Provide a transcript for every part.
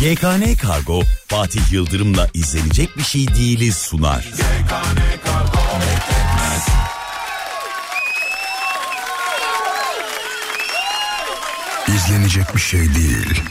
GKN Kargo Fatih Yıldırım'la izlenecek bir şey değiliz sunar. GKN Kargo İzlenecek bir şey değil.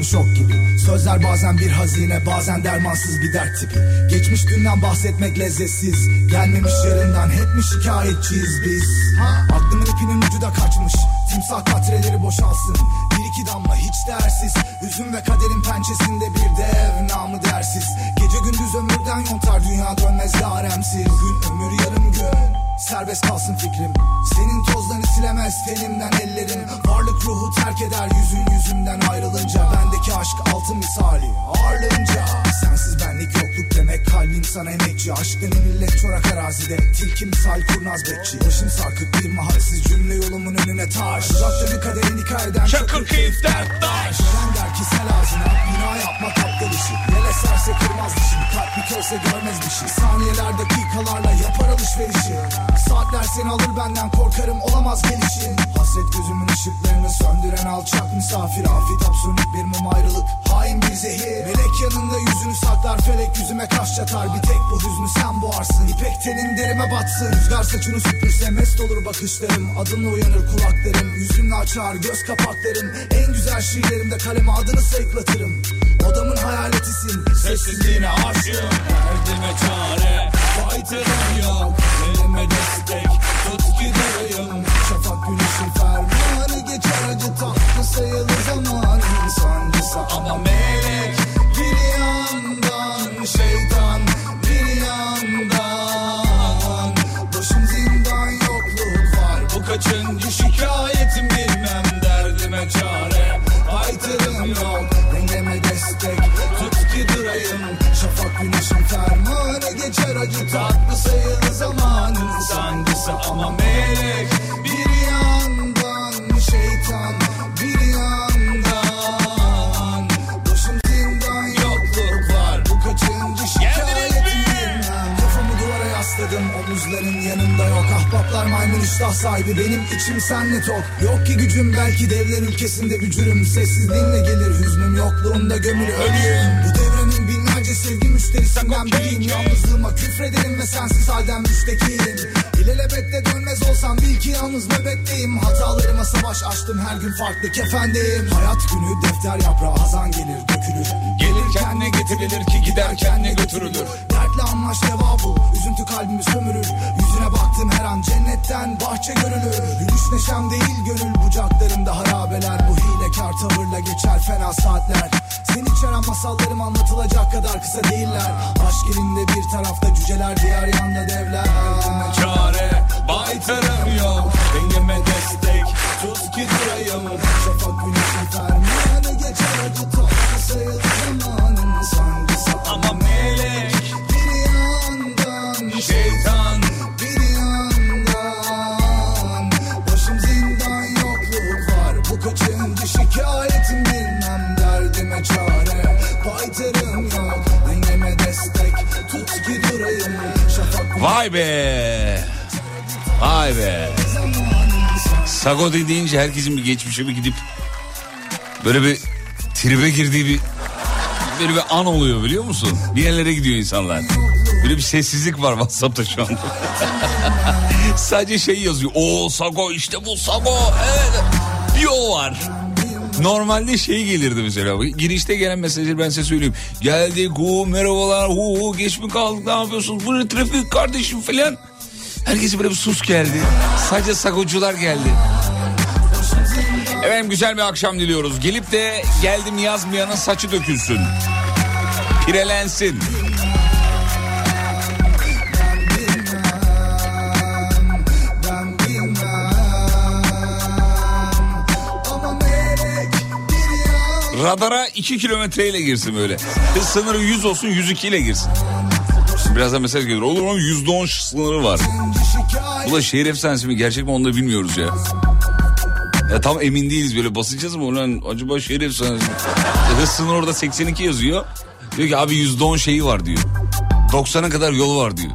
Yaydan çıkmış ok gibi. Sözler bazen bir hazine bazen dermansız bir dert tipi. Geçmiş günden bahsetmek lezzetsiz. Gelmemiş yarından hep mi şikayetçiyiz biz. Ha? Aklımın ipinin ucu da kaçmış. Timsah katreleri boşalsın. Bir iki damla hiç değersiz. Hüzün ve kaderin pençesinde bir dev namı dersiz. Gece gündüz ömürden yontar dünya dönmez yaremsiz Gün ömür yarım gün Serbest kalsın fikrim. Senin tozlarını silemez tenimden ellerin Varlık ruhu terk eder yüzün yüzümden ayrılınca. Bendeki aşk altın misali ağırlığınca. Sensiz benlik yokluk demek kalbim sana emekçi. Aşkın millet çorak arazide tilki misal kurnaz bekçi. Başım sarkık bir mahalsiz cümle yolumun önüne taş. Uzakta bir kaderin hikayeden çakır keyif dert eserse kırmaz dişini kalp bir körse görmez şey Saniyeler dakikalarla yapar alışverişi. Saatler seni alır benden korkarım olamaz gelişin Hasret gözümün ışıklarını söndüren alçak misafir. Afit absonik bir mum ayrılık hain bir zehir Melek yanında yüzünü saklar felek yüzüme kaş çatar Bir tek bu hüznü sen boğarsın. İpek tenin derime batsın. Rüzgar saçını süpürse mest olur bakışlarım. Adınla uyanır kulaklarım. Yüzünle açar göz kapaklarım. En güzel şiirlerimde kaleme adını sayıklatırım. Odamın hayaletisin. Sessizliğine aşığım. Derdime çare. Faytırım yok. Elime destek. Tut gideyim. Şafak fermanı Geçer acı tatlı sayılı zaman. İnsancısa ama melek Bir yandan şeytan Bir yandan. Başım zindan yokluk var. Bu kaçıncı şikayetim bilmem Derdime çare. Faytırım yok Dengeme destek. Tut ki durayım Şafak güneşin fermanı Geçer. Acı tatlı sayılı zamanın Sancısı ama melek iştah sahibi benim içim senle tok. Yok ki gücüm belki devler ülkesinde bücürüm. Sessizliğinle gelir hüznüm yokluğunda gömülü ölüyüm. Bu devrenin binlerce sevgi müşterisinden biriyim. Yalnızlığıma küfrederim ve sensiz halden müstekiyim İlelebette dönmez olsam bil ki yalnız nöbetteyim. Hatalarıma savaş açtım her gün farklı kefendeyim. Hayat günü defter yaprağı hazan gelir dökülür. Gelirken ne getirilir ki giderken ne götürülür? Dertle anlaş deva bul Üzüntü kalbimi sömürür. Yüzüne baktım her an cennetten bahçe görülür. Gülüş neşem değil gönül bucaklarımda harabeler. Bu hilekar tavırla geçer fena saatler. Seni içeren masallarım anlatılacak kadar kısa değiller. Aşk elinde bir tarafta cüceler diğer yanda devler. Çare baytarım yok. Dengeme destek. Tut ki durayım Şafak güneşin fermanı geçer acı tatlı sayılı zamanın sancısı. Ama melek Bir yandan Şeytan Bir yandan. Başım zindan yokluk var. Bu kaçıncı şikayetim bilmem Derdime çare. Paytarım yok. Dengeme destek. Tut ki durayım Şafak Vay be Vay be Sago deyince herkesin bir geçmişe bir gidip böyle bir tribe girdiği bir böyle bir an oluyor biliyor musun? Bir yerlere gidiyor insanlar. Böyle bir sessizlik var WhatsApp'ta şu anda. Sadece şey yazıyor. O Sago işte bu Sago. Evet. Bir o var. Normalde şey gelirdi mesela. Girişte gelen mesajları ben size söyleyeyim. Geldik, hu, merhabalar, hu, hu, geç mi kaldık, ne yapıyorsunuz? Bu ne trafik kardeşim falan. Herkese böyle bir sus geldi. Sadece sakocular geldi. Efendim güzel bir akşam diliyoruz. Gelip de geldim yazmayanın saçı dökülsün. Pirelensin. Radara 2 kilometreyle girsin böyle. Hız sınırı 100 olsun 102 ile girsin. Birazdan mesaj gelir. Olur mu? %10 sınırı var. Bu da şehir efsanesi mi gerçek mi onu da bilmiyoruz ya. Ya tam emin değiliz böyle basacağız mı? Ulan acaba şehir efsanesi mi? Hız sınırı orada 82 yazıyor. Diyor ki abi %10 şeyi var diyor. 90'a kadar yolu var diyor.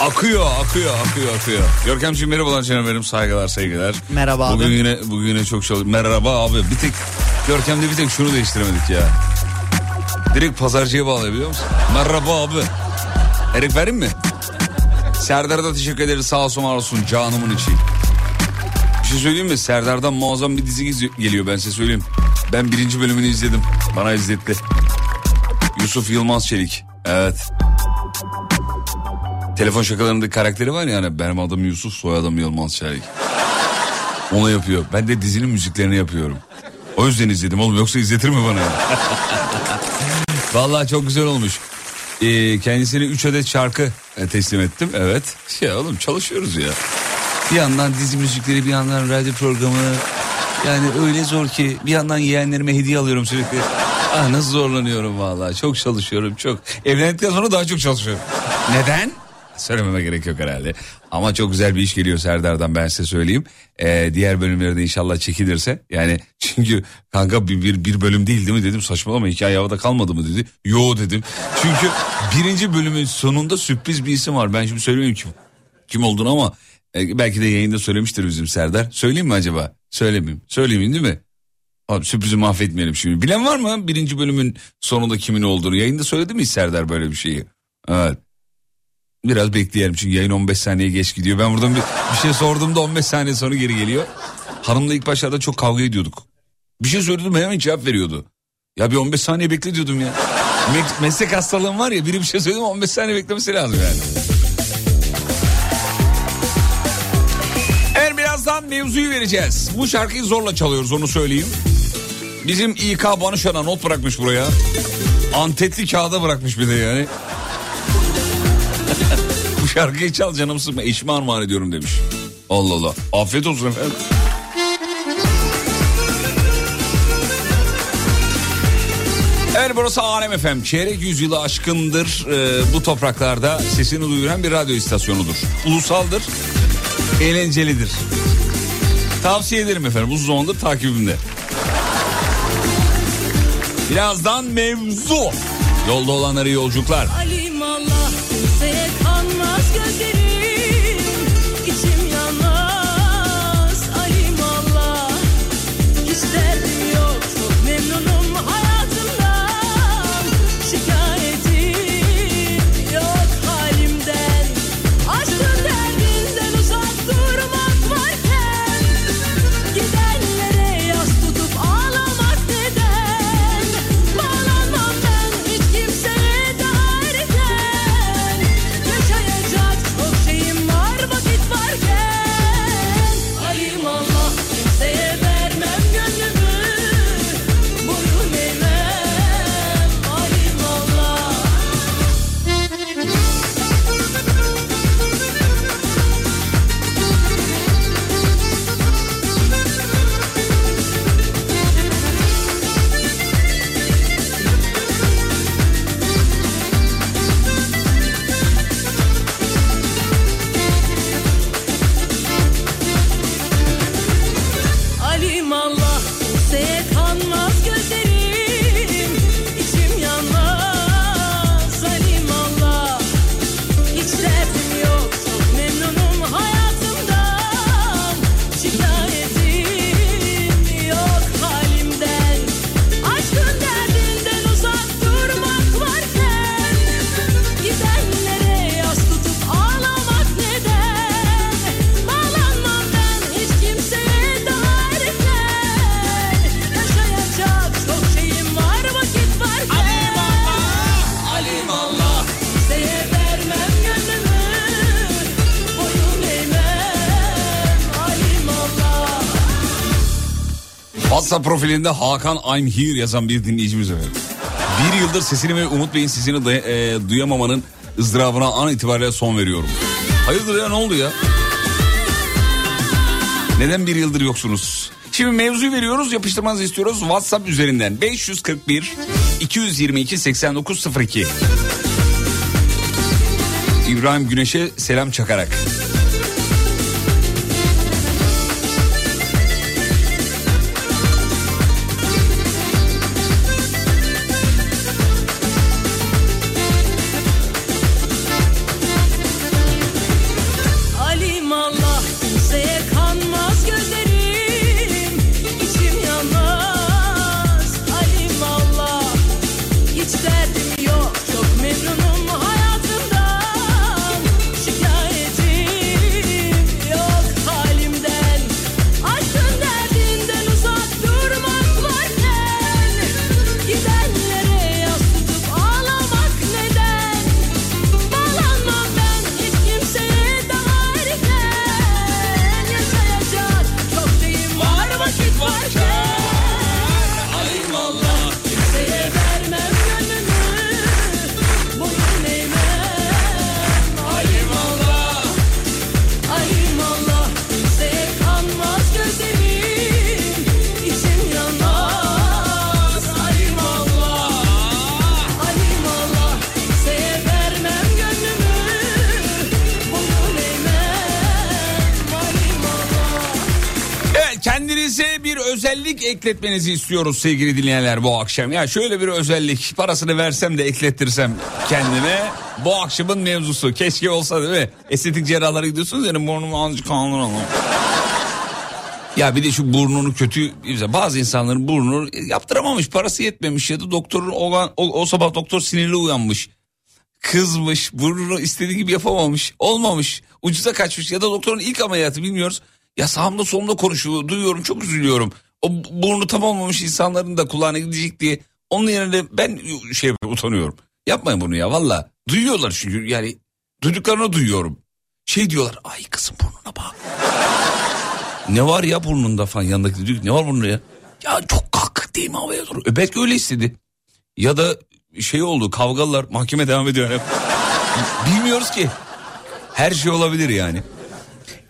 Akıyor, akıyor, akıyor, akıyor. Görkemciğim merhabalar canım benim saygılar, sevgiler. Merhaba abi. Bugün yine, bugün yine çok çalış. Merhaba abi. Bir tek Görkem'de bir tek şunu değiştiremedik ya. Direkt pazarcıya bağlı biliyor musun? Merhaba abi. Erik verin mi? Serdar'a da teşekkür ederiz sağ olsun var olsun canımın içi. Bir şey söyleyeyim mi? Serdar'dan muazzam bir dizi geliyor ben size söyleyeyim. Ben birinci bölümünü izledim. Bana izletti. Yusuf Yılmaz Çelik. Evet. Telefon şakalarında karakteri var ya hani benim adım Yusuf soyadım Yılmaz Çelik. Onu yapıyor. Ben de dizinin müziklerini yapıyorum. O yüzden izledim oğlum yoksa izletir mi bana? Vallahi çok güzel olmuş. Ee, kendisine 3 adet şarkı e, teslim ettim. Evet. Ya oğlum çalışıyoruz ya. Bir yandan dizi müzikleri bir yandan radyo programı. Yani öyle zor ki bir yandan yeğenlerime hediye alıyorum sürekli. Ah nasıl zorlanıyorum vallahi. Çok çalışıyorum çok. Evlendikten sonra daha çok çalışıyorum. Neden? Söylememe gerek yok herhalde. Ama çok güzel bir iş geliyor Serdar'dan ben size söyleyeyim. Ee, diğer bölümleri de inşallah çekilirse. Yani çünkü kanka bir, bir, bir bölüm değil değil mi dedim saçmalama hikaye havada kalmadı mı dedi. Yo dedim. Çünkü birinci bölümün sonunda sürpriz bir isim var. Ben şimdi söylemiyorum kim, kim olduğunu ama e, belki de yayında söylemiştir bizim Serdar. Söyleyeyim mi acaba? Söylemeyeyim. Söyleyeyim değil mi? Abi sürprizi mahvetmeyelim şimdi. Bilen var mı birinci bölümün sonunda kimin olduğunu? Yayında söyledi mi Serdar böyle bir şeyi? Evet. Biraz bekleyelim çünkü yayın 15 saniye geç gidiyor. Ben buradan bir, bir şey sorduğumda 15 saniye sonra geri geliyor. Hanımla ilk başlarda çok kavga ediyorduk. Bir şey söyledim hemen cevap veriyordu. Ya bir 15 saniye bekle diyordum ya. Me- meslek hastalığım var ya biri bir şey söyledi 15 saniye beklemesi lazım yani. Evet birazdan mevzuyu vereceğiz. Bu şarkıyı zorla çalıyoruz onu söyleyeyim. Bizim İK Banuşan'a not bırakmış buraya. Antetli kağıda bırakmış bir de yani. Şarkıyı çal canım sıkma eşime armağan ediyorum demiş. Allah Allah. Afiyet olsun efendim. Evet burası Alem FM. Çeyrek yüzyılı aşkındır e, bu topraklarda sesini duyuran bir radyo istasyonudur. Ulusaldır, eğlencelidir. Tavsiye ederim efendim uzun zamandır takibimde. Birazdan mevzu. Yolda olanları yolculuklar. Alim WhatsApp profilinde Hakan I'm here yazan bir dinleyicimiz efendim. Bir yıldır sesini ve Umut Bey'in sesini day- e, duyamamanın ızdırabına an itibariyle son veriyorum. Hayırdır ya ne oldu ya? Neden bir yıldır yoksunuz? Şimdi mevzuyu veriyoruz yapıştırmanızı istiyoruz WhatsApp üzerinden 541 222 8902 İbrahim Güneş'e selam çakarak. Ekletmenizi istiyoruz sevgili dinleyenler bu akşam. Ya şöyle bir özellik parasını versem de eklettirsem kendime bu akşamın mevzusu. Keşke olsa değil mi? Estetik cerrahlara gidiyorsunuz yani burnumu azıcık kaldıralım. Ya bir de şu burnunu kötü bazı insanların burnunu yaptıramamış parası yetmemiş ya da doktorun o, o, o sabah doktor sinirli uyanmış. Kızmış burnunu istediği gibi yapamamış olmamış ucuza kaçmış ya da doktorun ilk ameliyatı bilmiyoruz. Ya sağımda solumda konuşuyor duyuyorum çok üzülüyorum. O burnu tam olmamış insanların da kulağına gidecek diye onun yerine ben şey utanıyorum. Yapmayın bunu ya valla duyuyorlar çünkü yani duyduklarını duyuyorum. Şey diyorlar ay kızım burnuna bak. Ne var ya burnunda falan yanındaki diyor ne var burnunda ya? Ya çok kalk değil mi havaya doğru? E öyle istedi. Ya da şey oldu kavgalar mahkeme devam ediyor. Bilmiyoruz ki. Her şey olabilir yani.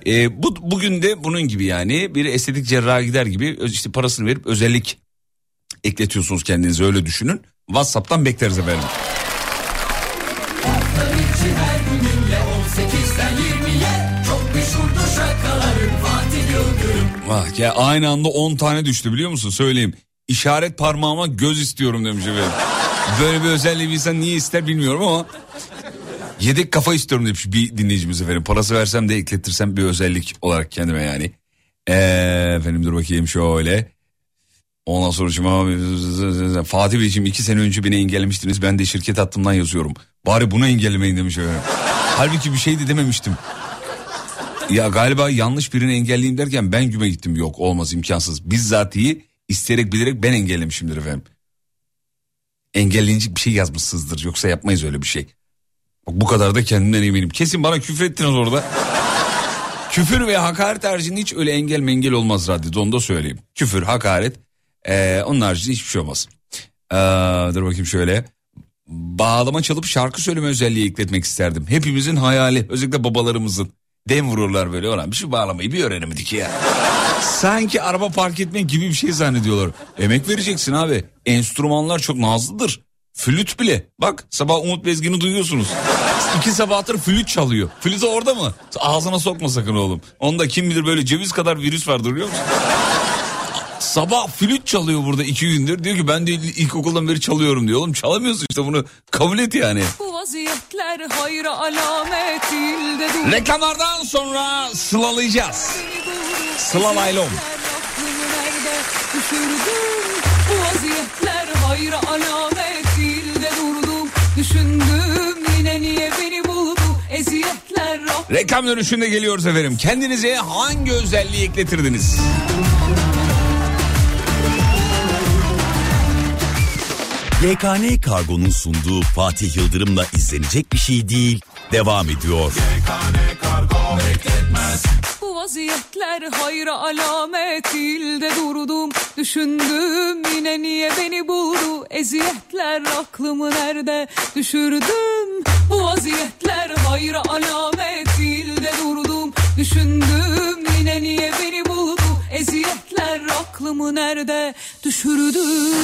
E, bu bugün de bunun gibi yani bir estetik cerraha gider gibi işte parasını verip özellik ekletiyorsunuz kendinize öyle düşünün. WhatsApp'tan bekleriz efendim. Vah ya aynı anda 10 tane düştü biliyor musun söyleyeyim. İşaret parmağıma göz istiyorum demiş efendim. Böyle bir özelliği bir insan niye ister bilmiyorum ama yedek kafa istiyorum demiş bir dinleyicimiz efendim. Parası versem de ekletirsem bir özellik olarak kendime yani. Ee, efendim dur bakayım şöyle. Ondan sonra şimdi Fatih Beyciğim iki sene önce beni engellemiştiniz. Ben de şirket hattımdan yazıyorum. Bari bunu engellemeyin demiş efendim. Halbuki bir şey de dememiştim. Ya galiba yanlış birini engelleyeyim derken ben güme gittim. Yok olmaz imkansız. Bizzatihi isteyerek bilerek ben engellemişimdir efendim. Engelleyecek bir şey yazmışsınızdır. Yoksa yapmayız öyle bir şey. Bu kadar da kendimden eminim. Kesin bana küfür ettiniz orada. Küfür ve hakaret haricinde hiç öyle engel mengel olmaz radyoda onu da söyleyeyim. Küfür, hakaret ee, onun haricinde hiçbir şey olmaz. Ee, dur bakayım şöyle. Bağlama çalıp şarkı söyleme özelliği ekletmek isterdim. Hepimizin hayali özellikle babalarımızın. Dem vururlar böyle olan bir şey bağlamayı bir öğrenemedik ya. Sanki araba park etmek gibi bir şey zannediyorlar. Emek vereceksin abi. Enstrümanlar çok nazlıdır. Flüt bile. Bak sabah Umut Bezgin'i duyuyorsunuz. İki sabahtır flüt çalıyor. Flütü orada mı? Ağzına sokma sakın oğlum. Onda kim bilir böyle ceviz kadar virüs vardır biliyor musun? Sabah flüt çalıyor burada iki gündür. Diyor ki ben de ilkokuldan beri çalıyorum diyor. Oğlum çalamıyorsun işte bunu kabul et yani. Bu vaziyetler hayra alamet değil de dur. Reklamlardan sonra sılalayacağız. Sıla Laylon. Bu vaziyetler hayra alamet Reklam dönüşünde geliyoruz efendim. Kendinize hangi özelliği ekletirdiniz? YKN Kargo'nun sunduğu Fatih Yıldırım'la izlenecek bir şey değil devam ediyor. Bu vaziyetler hayra alamet ilde durdum Düşündüm yine niye beni buldu eziyetler aklımı nerede düşürdüm Bu vaziyetler hayra alamet Düşündüm yine niye beni buldu? Eziyetler aklımı nerede düşürdüm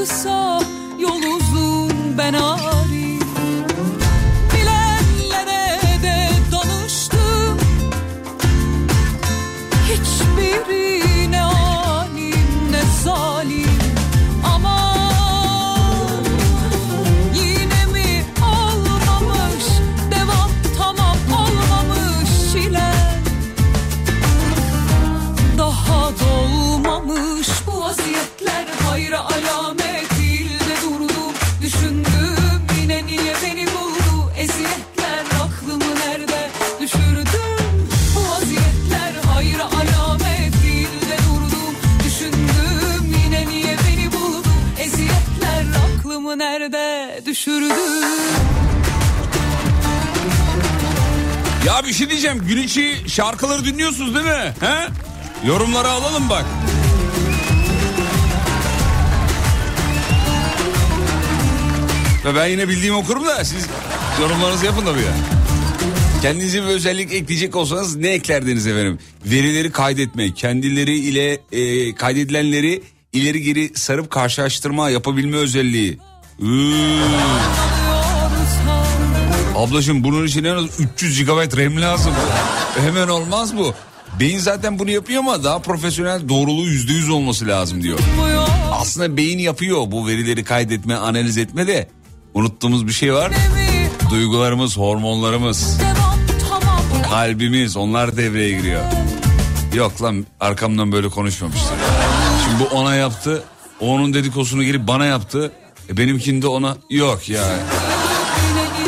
kısa yol uzun ben arif nerede düşürdüm Ya bir şey diyeceğim. Gün içi şarkıları dinliyorsunuz değil mi? He? Yorumları alalım bak. Ve ben yine bildiğimi okurum da siz yorumlarınızı yapın tabii ya. Kendinize bir özellik ekleyecek olsanız ne eklerdiniz efendim? Verileri kaydetme, kendileri ile e, kaydedilenleri ileri geri sarıp karşılaştırma yapabilme özelliği. Ablacığım bunun için en az 300 GB RAM lazım. Hemen olmaz bu. Beyin zaten bunu yapıyor ama daha profesyonel doğruluğu %100 olması lazım diyor. Aslında beyin yapıyor bu verileri kaydetme, analiz etme de unuttuğumuz bir şey var. Duygularımız, hormonlarımız, kalbimiz onlar devreye giriyor. Yok lan arkamdan böyle konuşmamıştır. Şimdi bu ona yaptı, onun dedikodusunu gelip bana yaptı. E benimkinde ona yok ya.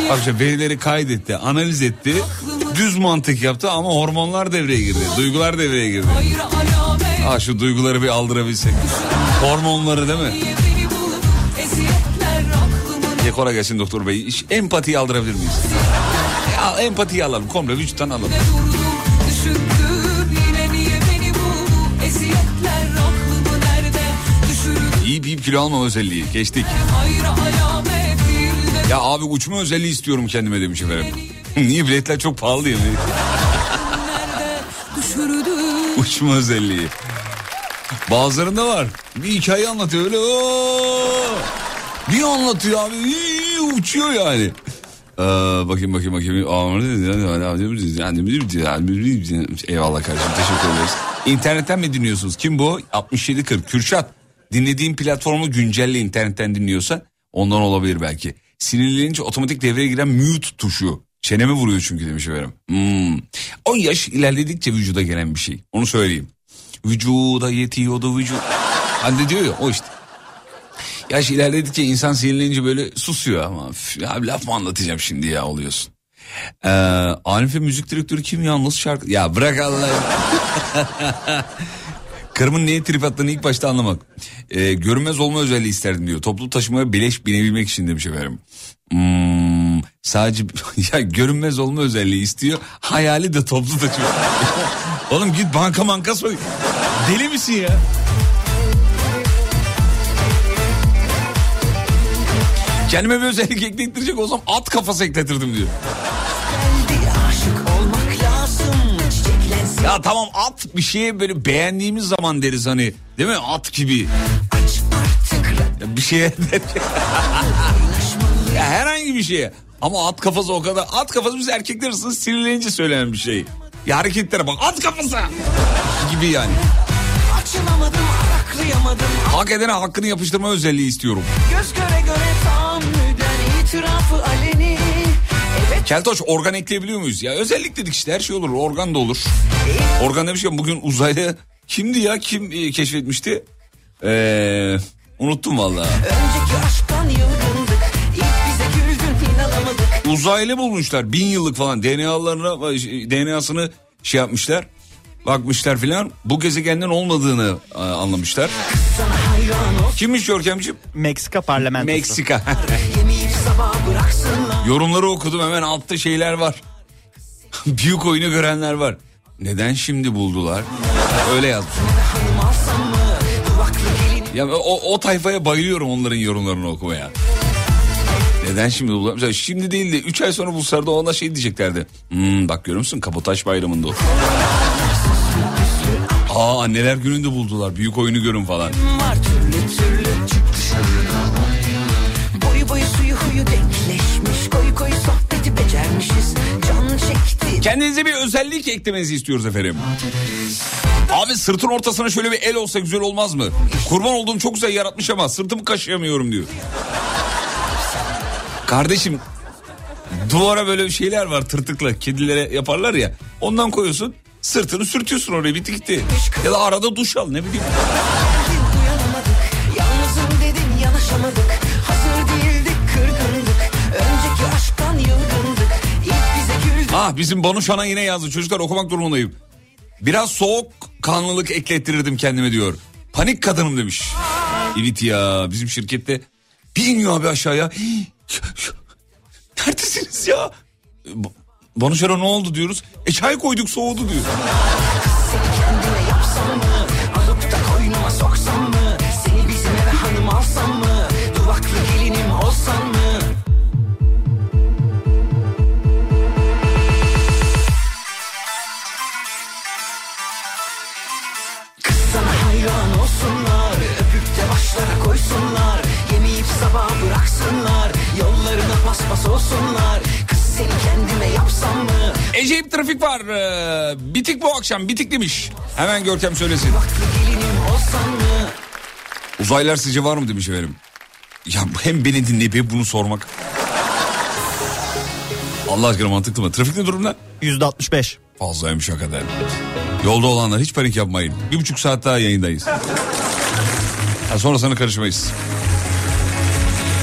Bak işte verileri kaydetti, analiz etti. Düz mantık yaptı ama hormonlar devreye girdi. Duygular devreye girdi. Ha şu duyguları bir aldırabilsek. Hormonları değil mi? Dekora gelsin doktor bey. İş- Empatiyi aldırabilir miyiz? Ya, empatiyi alalım. Komple vücuttan alalım. Kilo alma özelliği. Geçtik. Ya abi uçma özelliği istiyorum kendime demiş efendim. Niye biletler çok pahalı değil mi? Uçma özelliği. Bazılarında var. Bir hikaye anlatıyor öyle. Oo! Bir anlatıyor abi. iyi, uçuyor yani. Ee, bakayım bakayım bakayım. Eyvallah kardeşim teşekkür ederiz. İnternetten mi dinliyorsunuz? Kim bu? 6740 Kürşat. Dinlediğin platformu güncelle internetten dinliyorsa ondan olabilir belki. Sinirlenince otomatik devreye giren mute tuşu. Çeneme vuruyor çünkü demiş efendim. Hmm. O yaş ilerledikçe vücuda gelen bir şey. Onu söyleyeyim. Vücuda yetiyordu vücut. Hani diyor ya o işte. Yaş ilerledikçe insan sinirlenince böyle susuyor ama ya laf mı anlatacağım şimdi ya oluyorsun. Ee, Arife müzik direktörü kim ya nasıl şarkı? Ya bırak Allah. Karımın neye trip attığını ilk başta anlamak. Ee, görünmez olma özelliği isterdim diyor. Toplu taşımaya beleş binebilmek için demiş efendim. Hmm, sadece ya görünmez olma özelliği istiyor. Hayali de toplu taşıma. Oğlum git banka manka soy. Deli misin ya? Kendime bir özellik eklettirecek olsam at kafası ekletirdim diyor. Ya tamam at bir şeye böyle beğendiğimiz zaman deriz hani değil mi at gibi. Ya bir şeye ya herhangi bir şeye. Ama at kafası o kadar. At kafası biz erkekler arasında sinirlenince söylenen bir şey. Ya hareketlere bak at kafası gibi yani. Açılamadım araklayamadım Hak edene hakkını yapıştırma özelliği istiyorum. Göz göre göre tahammüden itirafı aleni Keltoş organ ekleyebiliyor muyuz? Ya özellik dedik işte her şey olur. Organ da olur. Organ demişken bugün uzaylı Kimdi ya kim e, keşfetmişti? Ee, unuttum vallahi. Önceki aşktan yılgındık İlk bize güldün inanamadık Uzaylı bulmuşlar bin yıllık falan DNA'larına DNA'sını şey yapmışlar. Bakmışlar filan bu gezegenden olmadığını e, anlamışlar. Kimmiş Görkemciğim? Meksika parlamentosu. Meksika. Yorumları okudum hemen altta şeyler var. Büyük oyunu görenler var. Neden şimdi buldular? Öyle yazmış. Ya o, o tayfaya bayılıyorum onların yorumlarını okumaya. Neden şimdi buldular? Mesela şimdi değil de 3 ay sonra bulsalar da ona şey diyeceklerdi. Hmm, bak görüyor musun Kapotaş bayramında o. Aa anneler gününde buldular. Büyük oyunu görün falan. var türlü türlü Kendinize bir özellik eklemenizi istiyoruz efendim. Abi sırtın ortasına şöyle bir el olsa güzel olmaz mı? Kurban olduğum çok güzel yaratmış ama sırtımı kaşıyamıyorum diyor. Kardeşim duvara böyle şeyler var tırtıkla kedilere yaparlar ya. Ondan koyuyorsun sırtını sürtüyorsun oraya bitti gitti. Ya da arada duş al ne bileyim. Yalnızım dedin yanaşamadık Ah bizim Banu Şan'a yine yazdı çocuklar okumak durumundayım. Biraz soğuk kanlılık eklettirirdim kendime diyor. Panik kadınım demiş. Evet ya bizim şirkette bir iniyor abi aşağıya. Neredesiniz ya? Banu Şan'a ne oldu diyoruz. E çay koyduk soğudu diyor. Paspas olsunlar Kız seni kendime yapsam mı Eceyip trafik var. Ee, bitik bu akşam bitik demiş. Hemen Görkem söylesin. Uzaylılar sizce var mı demiş efendim. Ya hem beni dinleyip hem bunu sormak. Allah aşkına mantıklı mı? Trafik ne durumda? %65. Fazlaymış hakikaten. Yolda olanlar hiç panik yapmayın. Bir buçuk saat daha yayındayız. Ha, sonrasına karışmayız.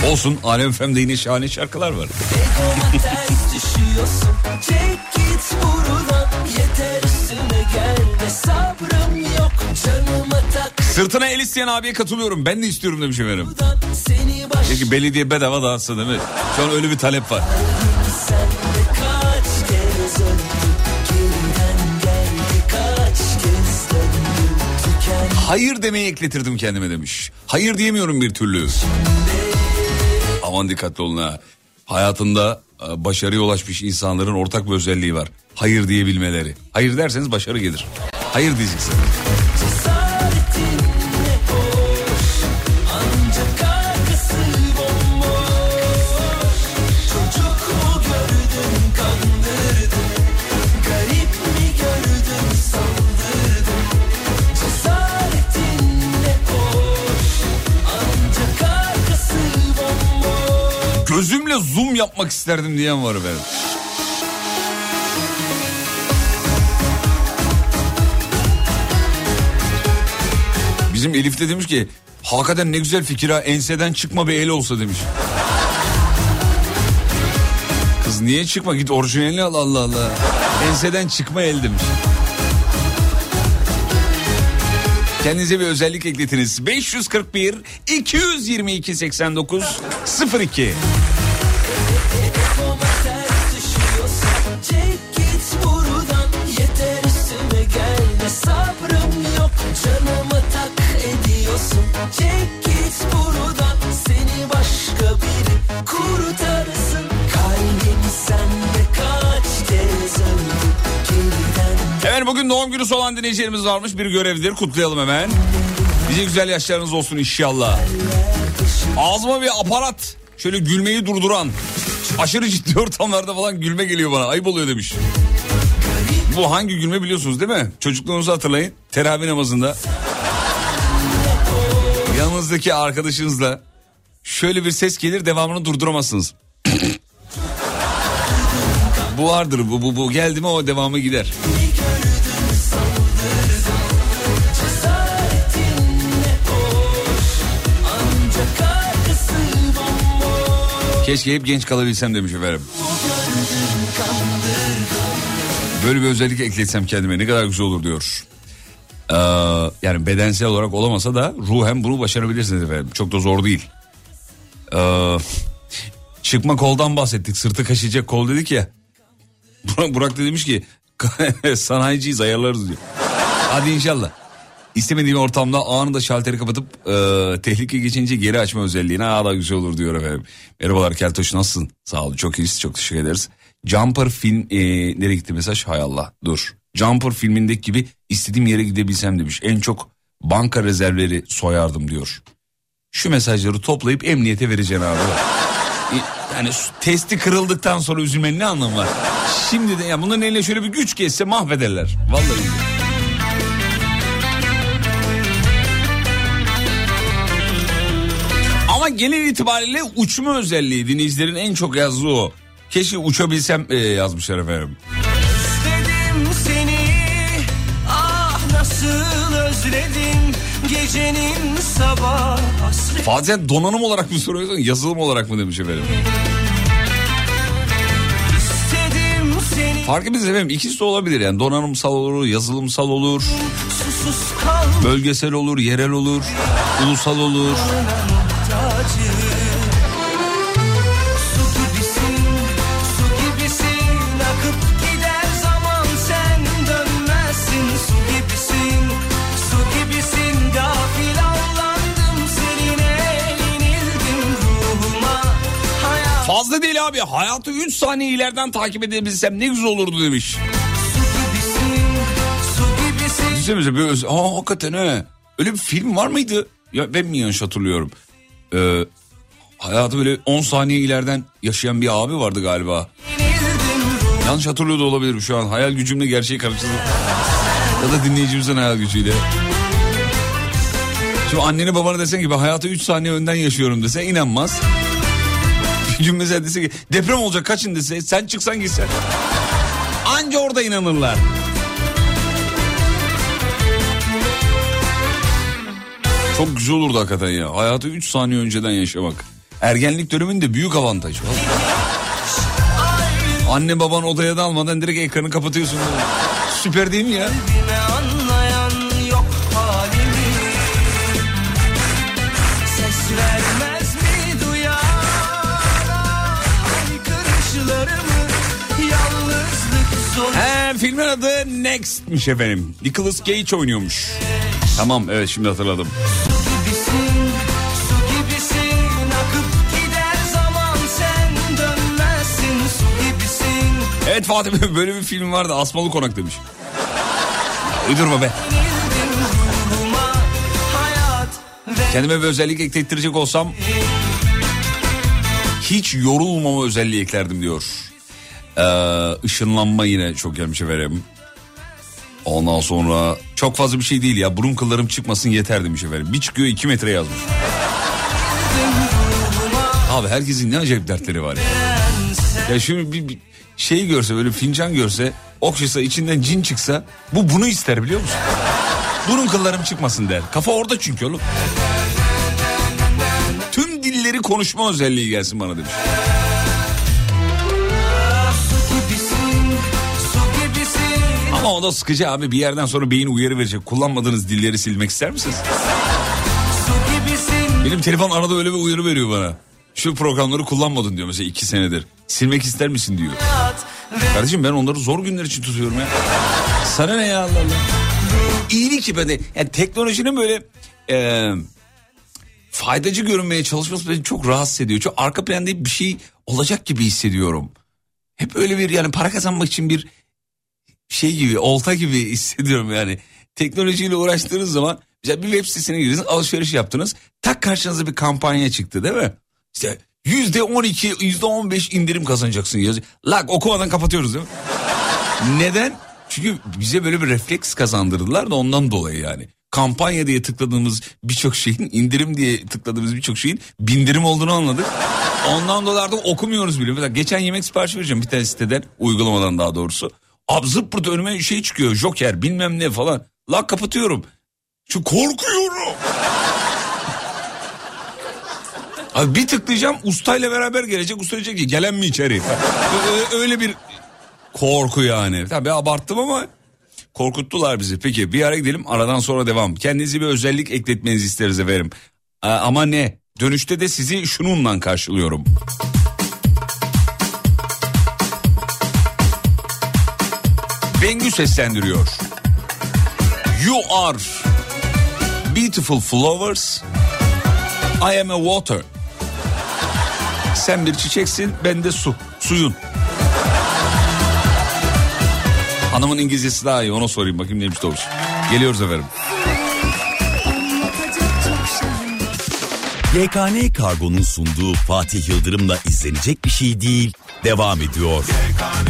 Olsun Alem FM'de yine şahane şarkılar var. Sırtına el isteyen abiye katılıyorum. Ben de istiyorum demiş efendim. Peki belediye bedava dağıtsa değil mi? Şu an öyle bir talep var. Hayır demeyi ekletirdim kendime demiş. Hayır diyemiyorum bir türlü. Aman dikkatli olun ha. Hayatında e, başarıya ulaşmış insanların ortak bir özelliği var. Hayır diyebilmeleri. Hayır derseniz başarı gelir. Hayır diyeceksin. Gözümle zoom yapmak isterdim diyen var efendim. Bizim Elif de demiş ki hakikaten ne güzel fikir ha enseden çıkma bir el olsa demiş. Kız niye çıkma git orijinalini al Allah Allah. Enseden çıkma el demiş. Kendinize bir özellik ekletiniz. 541 222 89 02. doğum günü olan dinleyicilerimiz varmış. Bir görevdir kutlayalım hemen. Nice güzel yaşlarınız olsun inşallah. Ağzıma bir aparat. Şöyle gülmeyi durduran. Aşırı ciddi ortamlarda falan gülme geliyor bana. Ayıp oluyor demiş. Bu hangi gülme biliyorsunuz değil mi? Çocukluğunuzu hatırlayın. Teravih namazında. Yanınızdaki arkadaşınızla şöyle bir ses gelir devamını durduramazsınız. bu vardır bu, bu, bu geldi mi o devamı gider. Keşke hep genç kalabilsem demiş efendim. Böyle bir özellik ekletsem kendime ne kadar güzel olur diyor. Ee, yani bedensel olarak olamasa da ruhen bunu başarabilirsiniz efendim. Çok da zor değil. Ee, çıkma koldan bahsettik. Sırtı kaşıyacak kol dedik ya. Burak, da demiş ki sanayiciyiz ayarlarız diyor. Hadi inşallah. İstemediğim ortamda anında şalteri kapatıp e, tehlike geçince geri açma özelliğine daha da güzel olur diyor efendim. Merhabalar Keltoş nasılsın? Sağ olun çok iyiyiz çok teşekkür ederiz. Jumper film e, nereye gitti mesaj? Hay Allah dur. Jumper filmindeki gibi istediğim yere gidebilsem demiş. En çok banka rezervleri soyardım diyor. Şu mesajları toplayıp emniyete vereceğim abi. E, Yani testi kırıldıktan sonra üzülmenin ne anlamı var? Şimdi de ya bunların eline şöyle bir güç geçse mahvederler. Vallahi. Genel itibariyle uçma özelliği dinleyicilerin en çok yazdığı o. Keşke uçabilsem e, yazmışlar efendim. Özledim seni ah nasıl özledim gecenin sabah hasret donanım olarak mı soruyorsun yazılım olarak mı demiş efendim. istedim seni Fark etmez efendim ikisi de olabilir yani donanımsal olur yazılımsal olur bölgesel olur yerel olur ulusal olur. Abi hayatı 3 saniye ileriden takip edebilsem ne güzel olurdu demiş. Düşünsenize öz... Aa hakikaten he. Öyle bir film var mıydı? Ya ben mi yanlış hatırlıyorum? Ee, hayatı böyle 10 saniye ileriden yaşayan bir abi vardı galiba. Yanlış hatırlıyor da olabilirim şu an. Hayal gücümle gerçeği karıştırdım. ya da dinleyicimizin hayal gücüyle. Şimdi annene babana desen ben hayatı 3 saniye önden yaşıyorum dese inanmaz. Gün mesela dese ki deprem olacak kaçın dese sen çıksan gitsen. Anca orada inanırlar. Çok güzel olurdu hakikaten ya. Hayatı 3 saniye önceden yaşamak. Ergenlik döneminde büyük avantaj. Anne baban odaya dalmadan direkt ekranı kapatıyorsun. Süper değil mi ya? Filmin adı Next'miş efendim. Nicolas Cage oynuyormuş. Tamam evet şimdi hatırladım. Evet Fatih Bey, böyle bir film vardı Asmalı Konak demiş. Uydurma be. Kendime bir özellik eklettirecek olsam hiç yorulmama özelliği eklerdim diyor. Ee, ışınlanma yine çok gelmiş efendim. Ondan sonra çok fazla bir şey değil ya burun kıllarım çıkmasın yeter demiş efendim. Bir çıkıyor iki metre yazmış. Abi herkesin ne acayip dertleri var ya. Ya şimdi bir, bir şey görse böyle fincan görse okşasa içinden cin çıksa bu bunu ister biliyor musun? Burun kıllarım çıkmasın der. Kafa orada çünkü oğlum. Tüm dilleri konuşma özelliği gelsin bana demiş. O da sıkıcı abi bir yerden sonra beyin uyarı verecek. Kullanmadığınız dilleri silmek ister misiniz? Benim telefon arada öyle bir uyarı veriyor bana. Şu programları kullanmadın diyor mesela iki senedir. Silmek ister misin diyor. Kardeşim ben onları zor günler için tutuyorum ya. Sana ne ya Allah Allah. İyilik ki bende. Yani teknolojinin böyle e, faydacı görünmeye çalışması beni çok rahatsız ediyor. Çok arka planda bir şey olacak gibi hissediyorum. Hep öyle bir yani para kazanmak için bir şey gibi olta gibi hissediyorum yani. Teknolojiyle uğraştığınız zaman mesela bir web sitesine girdiniz alışveriş yaptınız. Tak karşınıza bir kampanya çıktı değil mi? İşte yüzde on iki yüzde on beş indirim kazanacaksın yazıyor. Lak okumadan kapatıyoruz değil mi? Neden? Çünkü bize böyle bir refleks kazandırdılar da ondan dolayı yani. Kampanya diye tıkladığımız birçok şeyin indirim diye tıkladığımız birçok şeyin bindirim olduğunu anladık. Ondan dolayı artık okumuyoruz bile. Mesela geçen yemek sipariş vereceğim bir tane siteden uygulamadan daha doğrusu. Abi zırt pırt önüme şey çıkıyor joker bilmem ne falan. La kapatıyorum. Şu korkuyorum. Abi bir tıklayacağım ustayla beraber gelecek. Usta diyecek ki gelen mi içeri? Öyle bir korku yani. Tabii abarttım ama korkuttular bizi. Peki bir ara gidelim aradan sonra devam. Kendinize bir özellik ekletmenizi isteriz efendim. Ama ne? Dönüşte de sizi şununla karşılıyorum. Bengü seslendiriyor. You are beautiful flowers. I am a water. Sen bir çiçeksin, ben de su. Suyun. Hanımın İngilizcesi daha iyi ona sorayım bakayım neymiş doğrusu. Geliyoruz efendim. YKN Kargo'nun sunduğu Fatih Yıldırım'la izlenecek bir şey değil devam ediyor. Susma,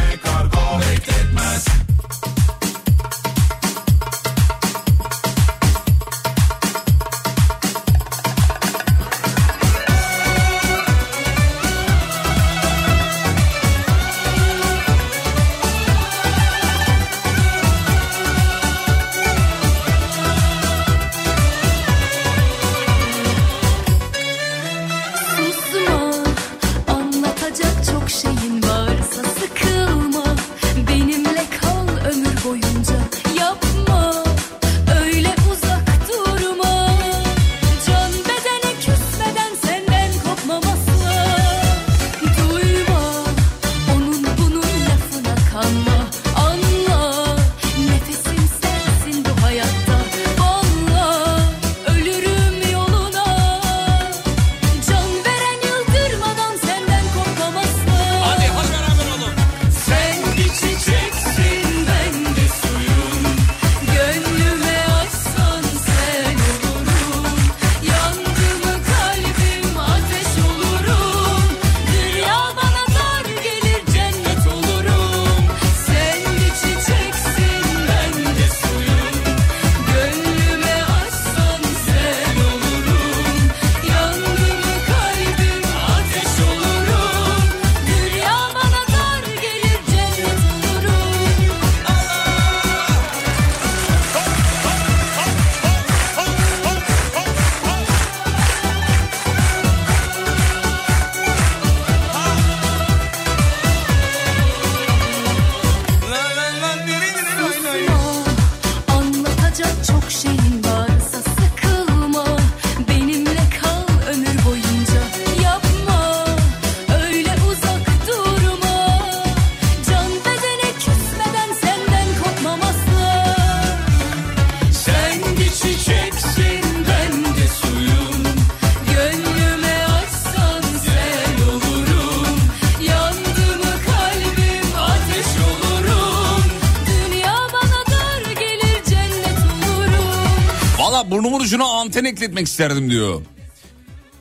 anten ekletmek isterdim diyor.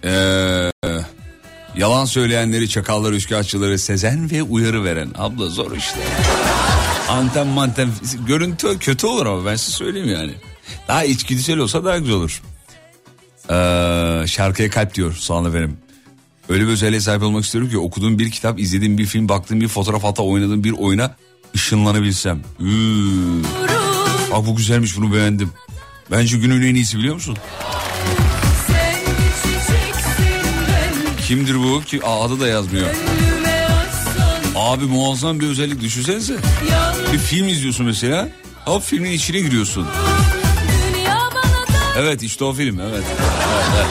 Ee, yalan söyleyenleri, çakalları, üçkağıtçıları sezen ve uyarı veren. Abla zor işte. Anten manten görüntü kötü olur ama ben size söyleyeyim yani. Daha içgüdüsel olsa daha güzel olur. Ee, şarkıya kalp diyor Soğan efendim. Öyle bir özelliğe sahip olmak istiyorum ki okuduğum bir kitap, izlediğim bir film, baktığım bir fotoğraf hatta oynadığım bir oyuna ışınlanabilsem. Üü. Bak bu güzelmiş bunu beğendim. Bence günün en iyisi biliyor musun? Kimdir bu? Ki Aa, adı da yazmıyor. Abi muazzam bir özellik düşünsenize. Bir film izliyorsun mesela. Hop filmin içine giriyorsun. Evet işte o film evet. evet, evet.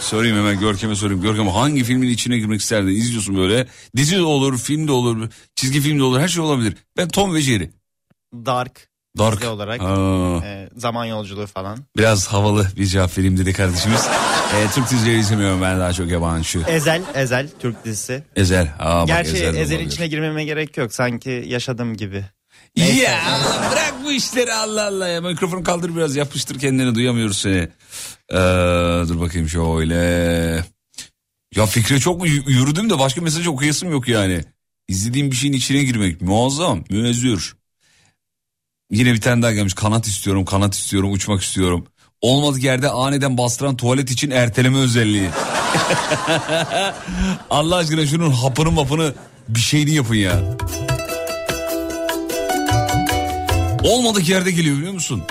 Sorayım hemen Görkem'e sorayım. Görkem hangi filmin içine girmek isterdin? İzliyorsun böyle. Dizi de olur, film de olur, çizgi film de olur, her şey olabilir. Ben Tom ve Jerry. Dark. Dark. olarak. E, zaman yolculuğu falan. biraz havalı bir cevap vereyim dedi kardeşimiz. Ee, Türk dizileri izlemiyorum ben daha çok yabancı. Ezel, Ezel Türk dizisi. Ezel. Aa, bak, Gerçi Ezel de Ezel'in olabilir. içine girmeme gerek yok. Sanki yaşadığım gibi. Neyse. Ya Allah bırak bu işleri Allah Allah ya. Mikrofonu kaldır biraz yapıştır kendini duyamıyoruz seni. Ee, dur bakayım şöyle. Ya fikre çok y- yürüdüm de başka mesaj okuyasım yok yani. İzlediğim bir şeyin içine girmek muazzam, müezzür. Yine bir tane daha gelmiş. Kanat istiyorum, kanat istiyorum, uçmak istiyorum. Olmadık yerde aniden bastıran tuvalet için erteleme özelliği. Allah aşkına şunun hapını mapını bir şeyini yapın ya. Olmadık yerde geliyor biliyor musun?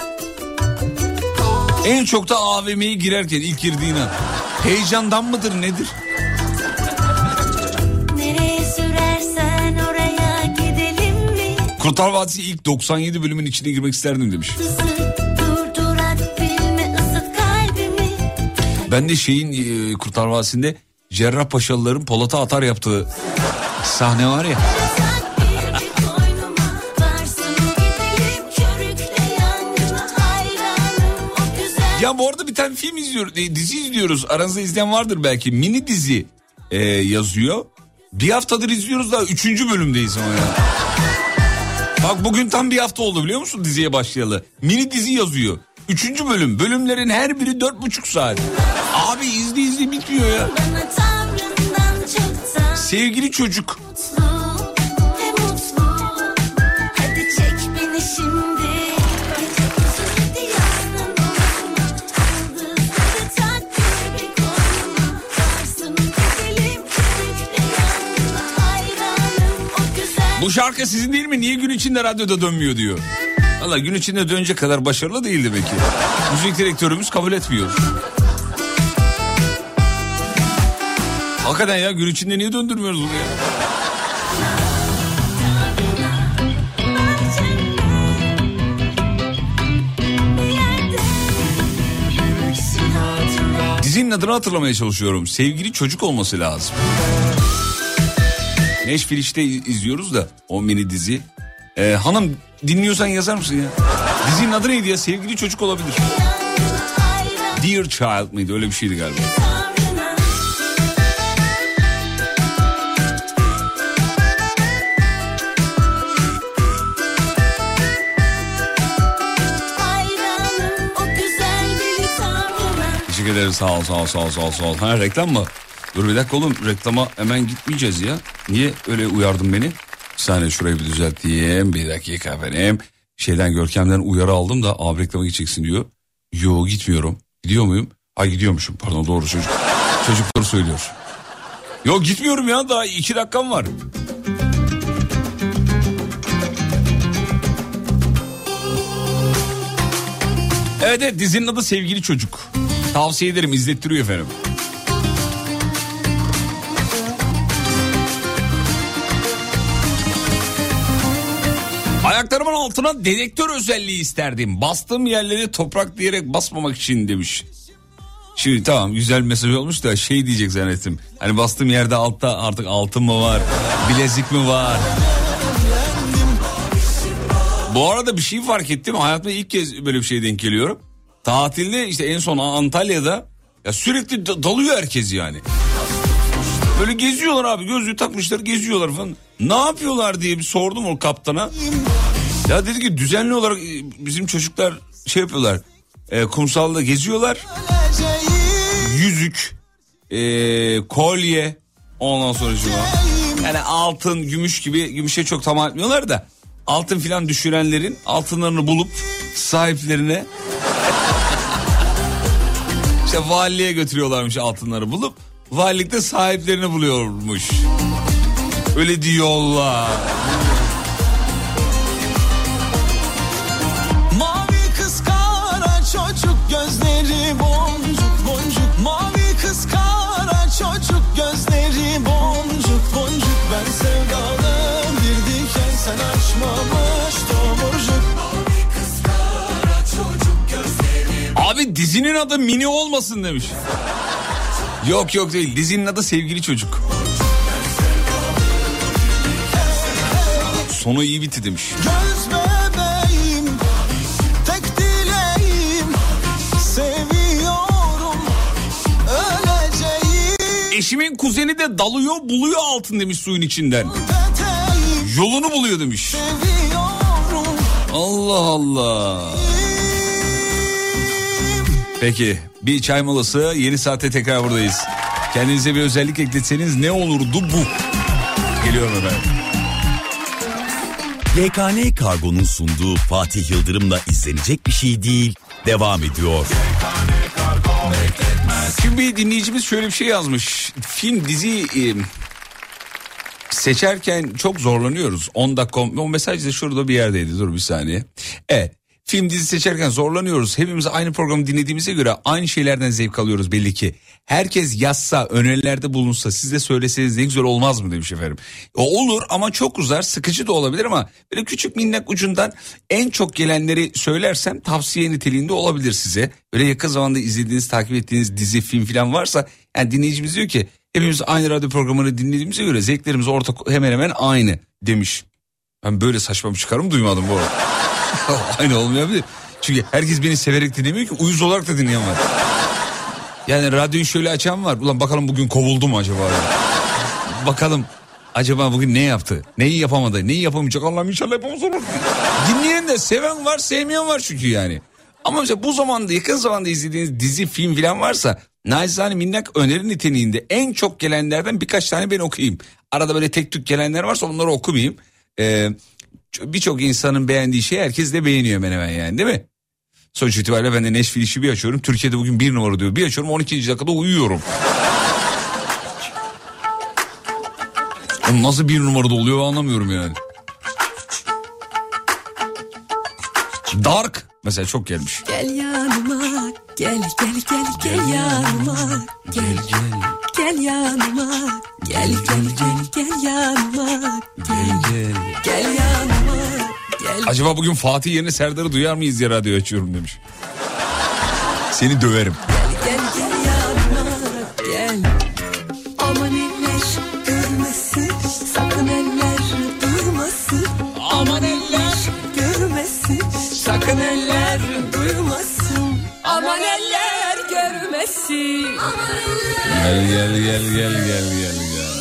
En çok da AVM'ye girerken ilk girdiğin an. Heyecandan mıdır nedir? Kurtlar Vadisi ilk 97 bölümün içine girmek isterdim demiş. Ben de şeyin e, Kurtlar Vadisi'nde Cerrahpaşalıların Polat'a atar yaptığı sahne var ya. Ya bu arada bir tane film izliyoruz, e, dizi izliyoruz. Aranızda izleyen vardır belki. Mini dizi e, yazıyor. Bir haftadır izliyoruz daha üçüncü bölümdeyiz ama ya. Bak bugün tam bir hafta oldu biliyor musun diziye başlayalı. Mini dizi yazıyor. Üçüncü bölüm. Bölümlerin her biri dört buçuk saat. Abi izli izli bitmiyor ya. Sevgili çocuk. Bu şarkı sizin değil mi? Niye gün içinde radyoda dönmüyor diyor. Valla gün içinde dönecek kadar başarılı değil demek ki. Müzik direktörümüz kabul etmiyor. Hakikaten ya gün içinde niye döndürmüyoruz bunu ya? Dizinin adını hatırlamaya çalışıyorum. Sevgili çocuk olması lazım. Neşfil işte izliyoruz da o mini dizi. Ee, hanım dinliyorsan yazar mısın ya? Dizinin adı neydi ya? Sevgili çocuk olabilir. Dear Child mıydı? Öyle bir şeydi galiba. Teşekkür ederim sağ ol sağ ol sağ ol. Sağ ol. Ha reklam mı? Dur bir dakika oğlum reklama hemen gitmeyeceğiz ya. Niye öyle uyardın beni? Bir saniye şurayı bir düzelteyim. Bir dakika efendim. Şeyden Görkem'den uyarı aldım da abi reklama gideceksin diyor. Yo gitmiyorum. Gidiyor muyum? Ay gidiyormuşum pardon doğru çocuk. Çocuklar söylüyor. Yok gitmiyorum ya daha iki dakikam var. Evet evet dizinin adı Sevgili Çocuk. Tavsiye ederim izlettiriyor efendim. Altına dedektör özelliği isterdim. Bastığım yerleri toprak diyerek basmamak için demiş. Şimdi tamam güzel mesaj olmuş da şey diyecek zannettim. Hani bastığım yerde altta artık altın mı var, bilezik mi var? Bu arada bir şey fark ettim. Hayatımda ilk kez böyle bir şeye denk geliyorum. Tatilde işte en son Antalya'da ya sürekli da- dalıyor herkes yani. Böyle geziyorlar abi gözlüğü takmışlar geziyorlar falan. Ne yapıyorlar diye bir sordum o kaptana. Ya dedi ki düzenli olarak e, bizim çocuklar şey yapıyorlar. E, kumsalda geziyorlar. Yüzük, e, kolye, ondan sonra Yani altın, gümüş gibi gümüşe çok tamam etmiyorlar da altın filan düşürenlerin altınlarını bulup sahiplerine işte valiliğe götürüyorlarmış altınları bulup valilikte sahiplerini buluyormuş. Öyle diyorlar. Çocuk gözleri boncuk boncuk Ben sevdalı bir diken sen açmamış tomurcuk Abi dizinin adı Mini olmasın demiş. Yok yok değil dizinin adı Sevgili Çocuk. Sonu iyi bitti demiş. Göz Eşimin kuzeni de dalıyor buluyor altın demiş suyun içinden. Yolunu buluyor demiş. Allah Allah. Peki bir çay molası yeni saatte tekrar buradayız. Kendinize bir özellik ekletseniz ne olurdu bu? Geliyorum efendim. YKN Kargo'nun sunduğu Fatih Yıldırım'la izlenecek bir şey değil devam ediyor. Şimdi bir dinleyicimiz şöyle bir şey yazmış. Film dizi e, seçerken çok zorlanıyoruz. 10 dakika o mesaj da şurada bir yerdeydi dur bir saniye. Evet film dizi seçerken zorlanıyoruz. Hepimiz aynı programı dinlediğimize göre aynı şeylerden zevk alıyoruz belli ki. Herkes yazsa, önerilerde bulunsa, siz de söyleseniz ne güzel olmaz mı demiş efendim. O olur ama çok uzar, sıkıcı da olabilir ama böyle küçük minnak ucundan en çok gelenleri söylersem tavsiye niteliğinde olabilir size. Böyle yakın zamanda izlediğiniz, takip ettiğiniz dizi, film falan varsa yani dinleyicimiz diyor ki hepimiz aynı radyo programını dinlediğimize göre zevklerimiz ortak hemen hemen aynı demiş. Ben böyle saçma bir çıkarım duymadım bu arada. Aynı olmayabilir. Çünkü herkes beni severek dinlemiyor ki uyuz olarak da dinleyen var. Yani radyoyu şöyle açan var. Ulan bakalım bugün kovuldu mu acaba? bakalım acaba bugün ne yaptı? Neyi yapamadı? Neyi yapamayacak? Allah'ım inşallah yapamaz olur. Dinleyen de seven var sevmeyen var çünkü yani. Ama mesela bu zamanda yakın zamanda izlediğiniz dizi film falan varsa naçizane minnak öneri niteliğinde en çok gelenlerden birkaç tane ben okuyayım. Arada böyle tek tük gelenler varsa onları okumayayım. Ee, Birçok insanın beğendiği şeyi herkes de beğeniyor hemen hemen yani değil mi? Sonuç itibariyle ben de Neşfil işi bir açıyorum. Türkiye'de bugün bir numara diyor. Bir açıyorum 12. dakikada uyuyorum. Nasıl bir numarada oluyor anlamıyorum yani. Dark mesela çok gelmiş. Gel yanıma gel gel gel gel yanıma. Gel gel. Gel yanıma. Gel gel gel gel yanıma. Gel gel. Yanıma. Gel. Acaba bugün Fatih yerine Serdar'ı duyar mıyız ya radyo açıyorum demiş. Seni döverim. gel gel yanıma Gel gel gel gel gel gel gel.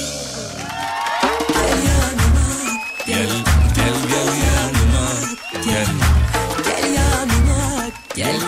Gel gel gel yanıma gel. Gel yanıma gel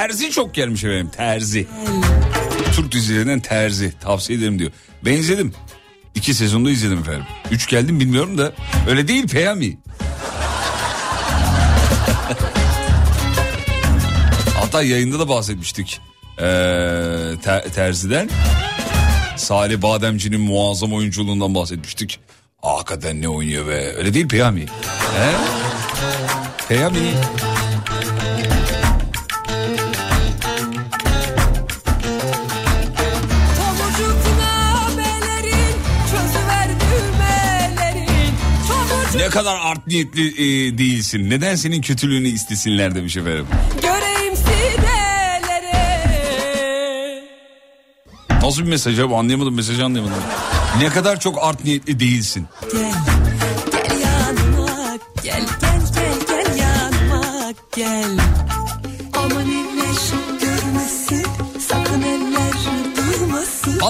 terzi çok gelmiş efendim terzi. Türk dizilerinden terzi tavsiye ederim diyor. Ben izledim. İki sezonda izledim efendim. Üç geldim bilmiyorum da öyle değil Peyami. Hatta yayında da bahsetmiştik. Ee, Ter- Terzi'den. Salih Bademci'nin muazzam oyunculuğundan bahsetmiştik. Hakikaten ne oynuyor be. Öyle değil Peyami. He? Peyami. Tomurcuk kadar art niyetli e, değilsin. Neden senin kötülüğünü istesinler demiş efendim. göreyim sineleri Nasıl bir mesaj abi anlayamadım mesajı anlayamadım. Ne kadar çok art niyetli değilsin. Gel, gel yanıma, gel gel gel gel yanıma gel.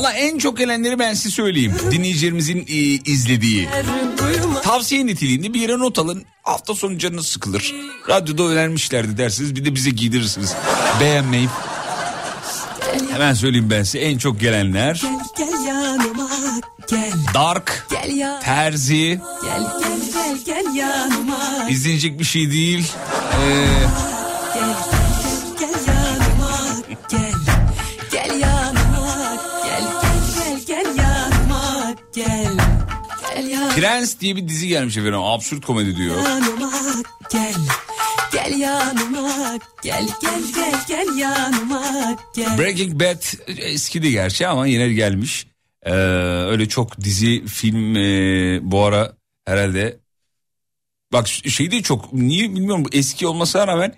Valla en çok gelenleri ben size söyleyeyim. Dinleyicilerimizin e, izlediği. Tavsiye niteliğinde bir yere not alın. Hafta sonu canınız sıkılır. Radyoda önermişlerdi dersiniz. Bir de bize giydirirsiniz. Beğenmeyip. Hemen söyleyeyim ben size en çok gelenler. Gel gel yanıma, gel Dark, gel ya. Terzi, Gel gel gel gel yanıma, izlenecek bir şey değil. Ee, Prens diye bir dizi gelmiş efendim. Absürt komedi diyor. yanıma gel Gel yanıma gel gel gel gel yanıma gel Breaking Bad eskidi gerçi ama yine gelmiş. Ee, öyle çok dizi, film e, bu ara herhalde. Bak şey de çok niye bilmiyorum eski olmasına rağmen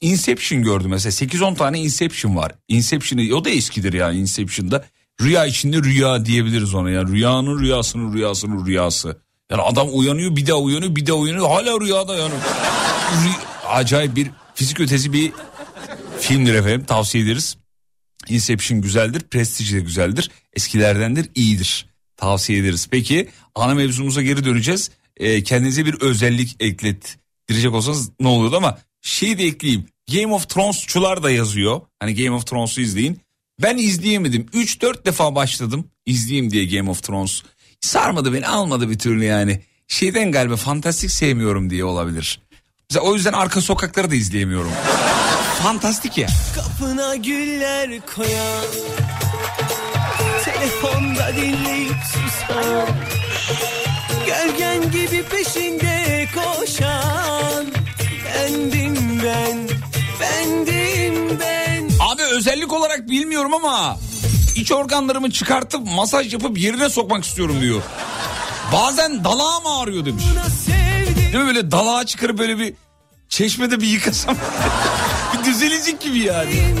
Inception gördüm mesela 8-10 tane Inception var. Inception'ı o da eskidir yani Inception'da. Rüya içinde rüya diyebiliriz ona yani rüyanın rüyasının rüyasının rüyası. Yani adam uyanıyor bir daha uyanıyor bir daha uyanıyor hala rüyada yani. Rü- acayip bir fizik ötesi bir filmdir efendim tavsiye ederiz. Inception güzeldir, Prestige de güzeldir. Eskilerdendir, iyidir. tavsiye ederiz. Peki ana mevzumuza geri döneceğiz. Ee, kendinize bir özellik eklettirecek olsanız ne oluyordu ama şeyi de ekleyeyim. Game of Thrones'çular da yazıyor. Hani Game of Thrones'u izleyin. Ben izleyemedim. 3-4 defa başladım izleyeyim diye Game of Thrones. Sarmadı beni almadı bir türlü yani. Şeyden galiba fantastik sevmiyorum diye olabilir. Mesela o yüzden arka sokakları da izleyemiyorum. Fantastik ya. Kapına güller koyan Telefonda dinleyip susan Gölgen gibi peşinde koşan Bendim ben, özellik olarak bilmiyorum ama iç organlarımı çıkartıp masaj yapıp yerine sokmak istiyorum diyor. Bazen dalağım ağrıyor demiş. Değil mi böyle dalağı çıkarıp böyle bir çeşmede bir yıkasam bir düzelecek gibi yani.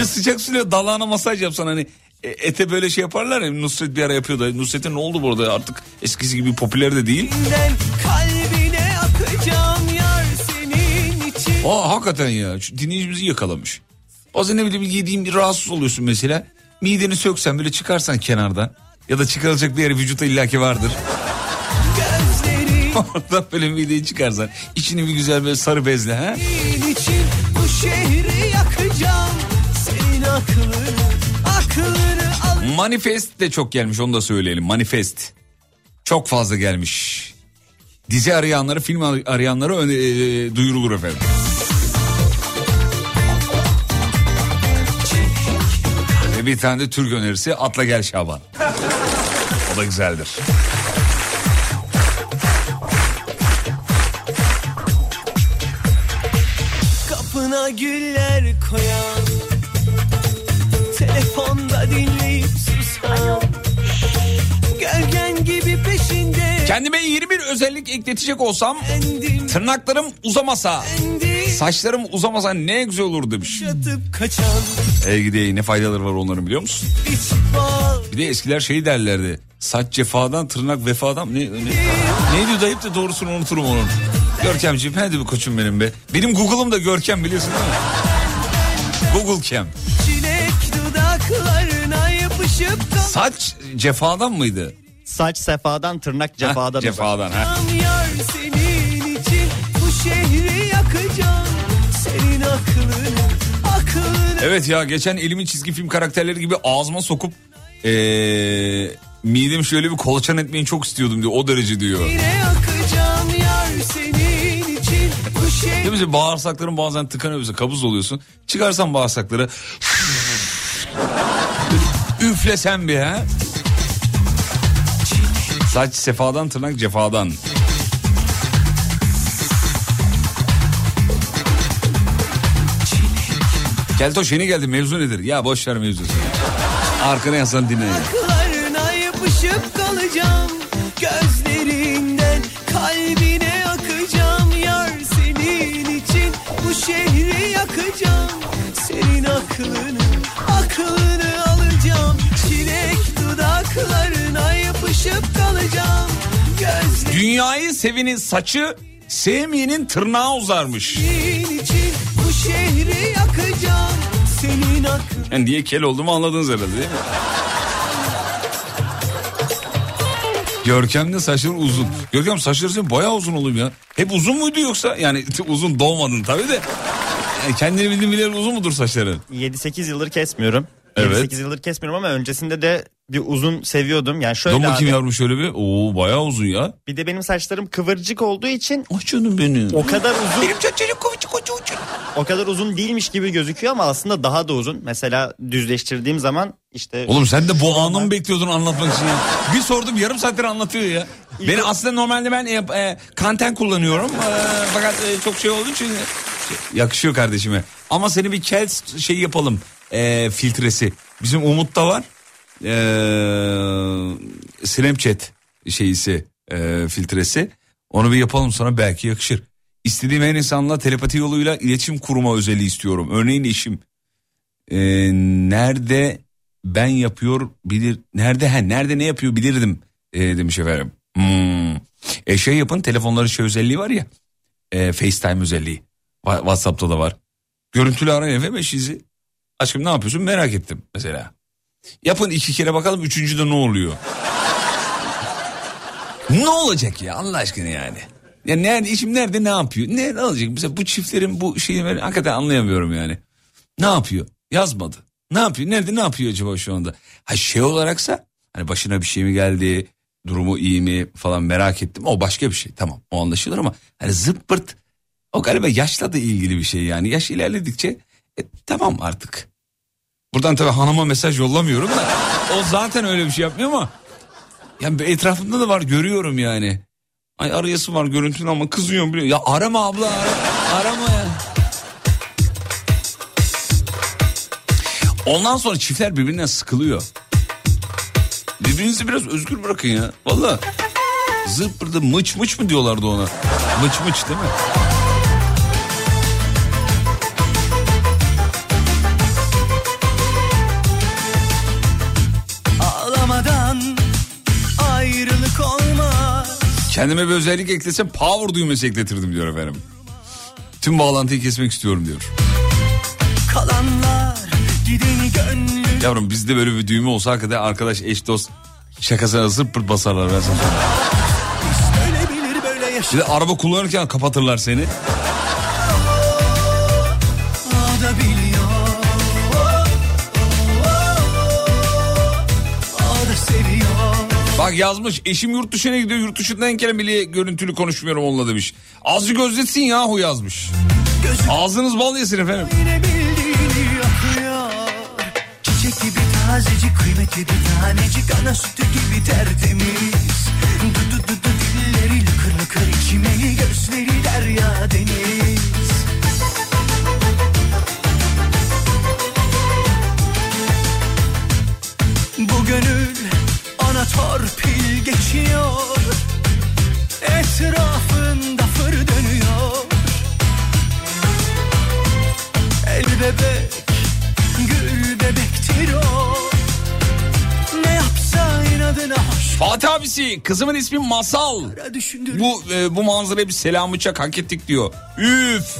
Bir sıcak suyla dalağına masaj yapsan hani e, ete böyle şey yaparlar ya Nusret bir ara yapıyordu. Nusret'e ne oldu burada artık eskisi gibi popüler de değil. Aa hakikaten ya dinleyicimizi yakalamış. Bazen ne bileyim yediğin bir rahatsız oluyorsun mesela. Mideni söksen böyle çıkarsan kenardan ya da çıkarılacak bir yeri vücutta illaki vardır. Oradan böyle mideyi çıkarsan içini bir güzel böyle sarı bezle ha. için bu şehri yakacağım Senin aklını, aklını al Manifest de çok gelmiş onu da söyleyelim. Manifest. Çok fazla gelmiş. Dizi arayanları, film arayanları öne- e, duyurulur efendim. Bir tane de Türk önerisi Atla Gel Şaban. O da güzeldir. Kapına güller koyan Telefonda dinleyip susan Gölgen Kendime yeni bir özellik ekletecek olsam tırnaklarım uzamasa, saçlarım uzamasa ne güzel olur demiş. Ey gidey ne faydaları var onların biliyor musun? Bir de eskiler şey derlerdi. Saç cefadan tırnak vefadan ne, ne, ne diyor da doğrusunu unuturum onun. Görkemciğim hadi bir koçum benim be. Benim Google'ım da Görkem biliyorsun değil mi? Google Cam. Saç cefadan mıydı? Saç sefadan tırnak cefadan. Cefadan ha. senin için Bu şehri yakacağım Senin aklını, aklını Evet ya geçen elimi çizgi film karakterleri gibi ağzıma sokup ee, midem şöyle bir kolaçan etmeyi çok istiyordum diyor. O derece diyor. Yine yakacağım yar senin için Bu şehri Değil mi? Bağırsakların bazen tıkanıyor bize kabuz oluyorsun. Çıkarsan bağırsakları üflesen bir ha. Saç sefadan tırnak cefadan. Keltoş yeni geldi mevzu nedir? Ya boş ver mevzusu. Arkana yazsan dinle. ya. Kullarına yapışıp kalacağım Gözlerinden kalbine akacağım Yar senin için bu şehri yakacağım Senin aklını yapışıp kalacağım Gözlerin Dünyayı sevenin saçı sevmeyenin tırnağı uzarmış. için bu şehri yakacağım Senin aklını Yani diye kel olduğumu anladınız herhalde değil mi? Görkem'de saçları uzun. Görkem saçları senin bayağı uzun oğlum ya. Hep uzun muydu yoksa? Yani uzun doğmadın tabii de. Yani kendini bildiğin bilir uzun mudur saçların? 7-8 yıldır kesmiyorum. Evet. 7-8 yıldır kesmiyorum ama öncesinde de bir uzun seviyordum. Yani şöyle Dön bakayım abi, yavrum şöyle bir. Oo bayağı uzun ya. bir de benim saçlarım kıvırcık olduğu için Ay canım benim. o kadar uzun Benim saçlarım kıvırcık kıvırcık kıvırcık. o kadar uzun değilmiş gibi gözüküyor ama aslında daha da uzun. Mesela düzleştirdiğim zaman işte Oğlum sen de bu anı mı bekliyordun anlatmak için ya? Bir sordum yarım saattir anlatıyor ya. Beni aslında normalde ben e, e, kanten kullanıyorum. E, fakat e, çok şey olduğu için e, yakışıyor kardeşime. Ama seni bir kel şey yapalım. E, filtresi. Bizim Umut'ta var. E, Snapchat şeyisi e, filtresi. Onu bir yapalım sonra belki yakışır. İstediğim her insanla telepati yoluyla iletişim kurma özelliği istiyorum. Örneğin eşim. E, nerede ben yapıyor bilir nerede ha nerede ne yapıyor bilirdim e, demiş efendim. Hmm. E şey yapın telefonların şey özelliği var ya e, FaceTime özelliği WhatsApp'ta da var. Görüntülü arayın efendim eşinizi. Aşkım ne yapıyorsun merak ettim mesela. Yapın iki kere bakalım üçüncüde ne oluyor. Ne olacak ya Allah aşkına yani? Ya nerede işim nerede ne yapıyor? Ne, ne olacak? Mesela bu çiftlerin bu şeyi ben hakikaten anlayamıyorum yani. Ne yapıyor? Yazmadı. Ne yapıyor? Nerede ne yapıyor acaba şu anda? Ha şey olaraksa hani başına bir şey mi geldi? Durumu iyi mi falan merak ettim. O başka bir şey tamam o anlaşılır ama hani zırt o galiba yaşla da ilgili bir şey yani. Yaş ilerledikçe e, tamam artık. Buradan tabii hanıma mesaj yollamıyorum da o zaten öyle bir şey yapmıyor ama yani etrafımda da var görüyorum yani. Ay arayası var görüntünü ama kızıyorum biliyor. Ya arama abla ara- arama ya. Ondan sonra çiftler birbirinden sıkılıyor. Birbirinizi biraz özgür bırakın ya. Valla. Zırt pırtı mıç mıç mı diyorlardı ona. Mıç mıç değil mi? Kendime bir özellik eklesem power düğmesi ekletirdim diyor efendim. Tüm bağlantıyı kesmek istiyorum diyor. Kalanlar gideni gönlüm Yavrum bizde böyle bir düğme olsa hakikaten arkadaş eş dost şakasına zırt basarlar ben sana Bir de araba kullanırken kapatırlar seni. Bak yazmış eşim yurt dışına gidiyor yurt dışındayken bile görüntülü konuşmuyorum onunla demiş. Azıcık özletsin yahu yazmış. Gözü Ağzınız bal yesin efendim. Çiçek gibi tazecik kıymetli bir tanecik Ana sütü gibi tertemiz Du du du du dilleri lıkır lıkır içmeli Gözleri derya deniz Bu gönül torpil geçiyor Etrafında fır dönüyor El bebek, gül bebektir o Ne yapsa inadına hoş Fatih abisi kızımın ismi Masal. Bu e, bu manzaraya bir selam uçak hak ettik diyor. Üf.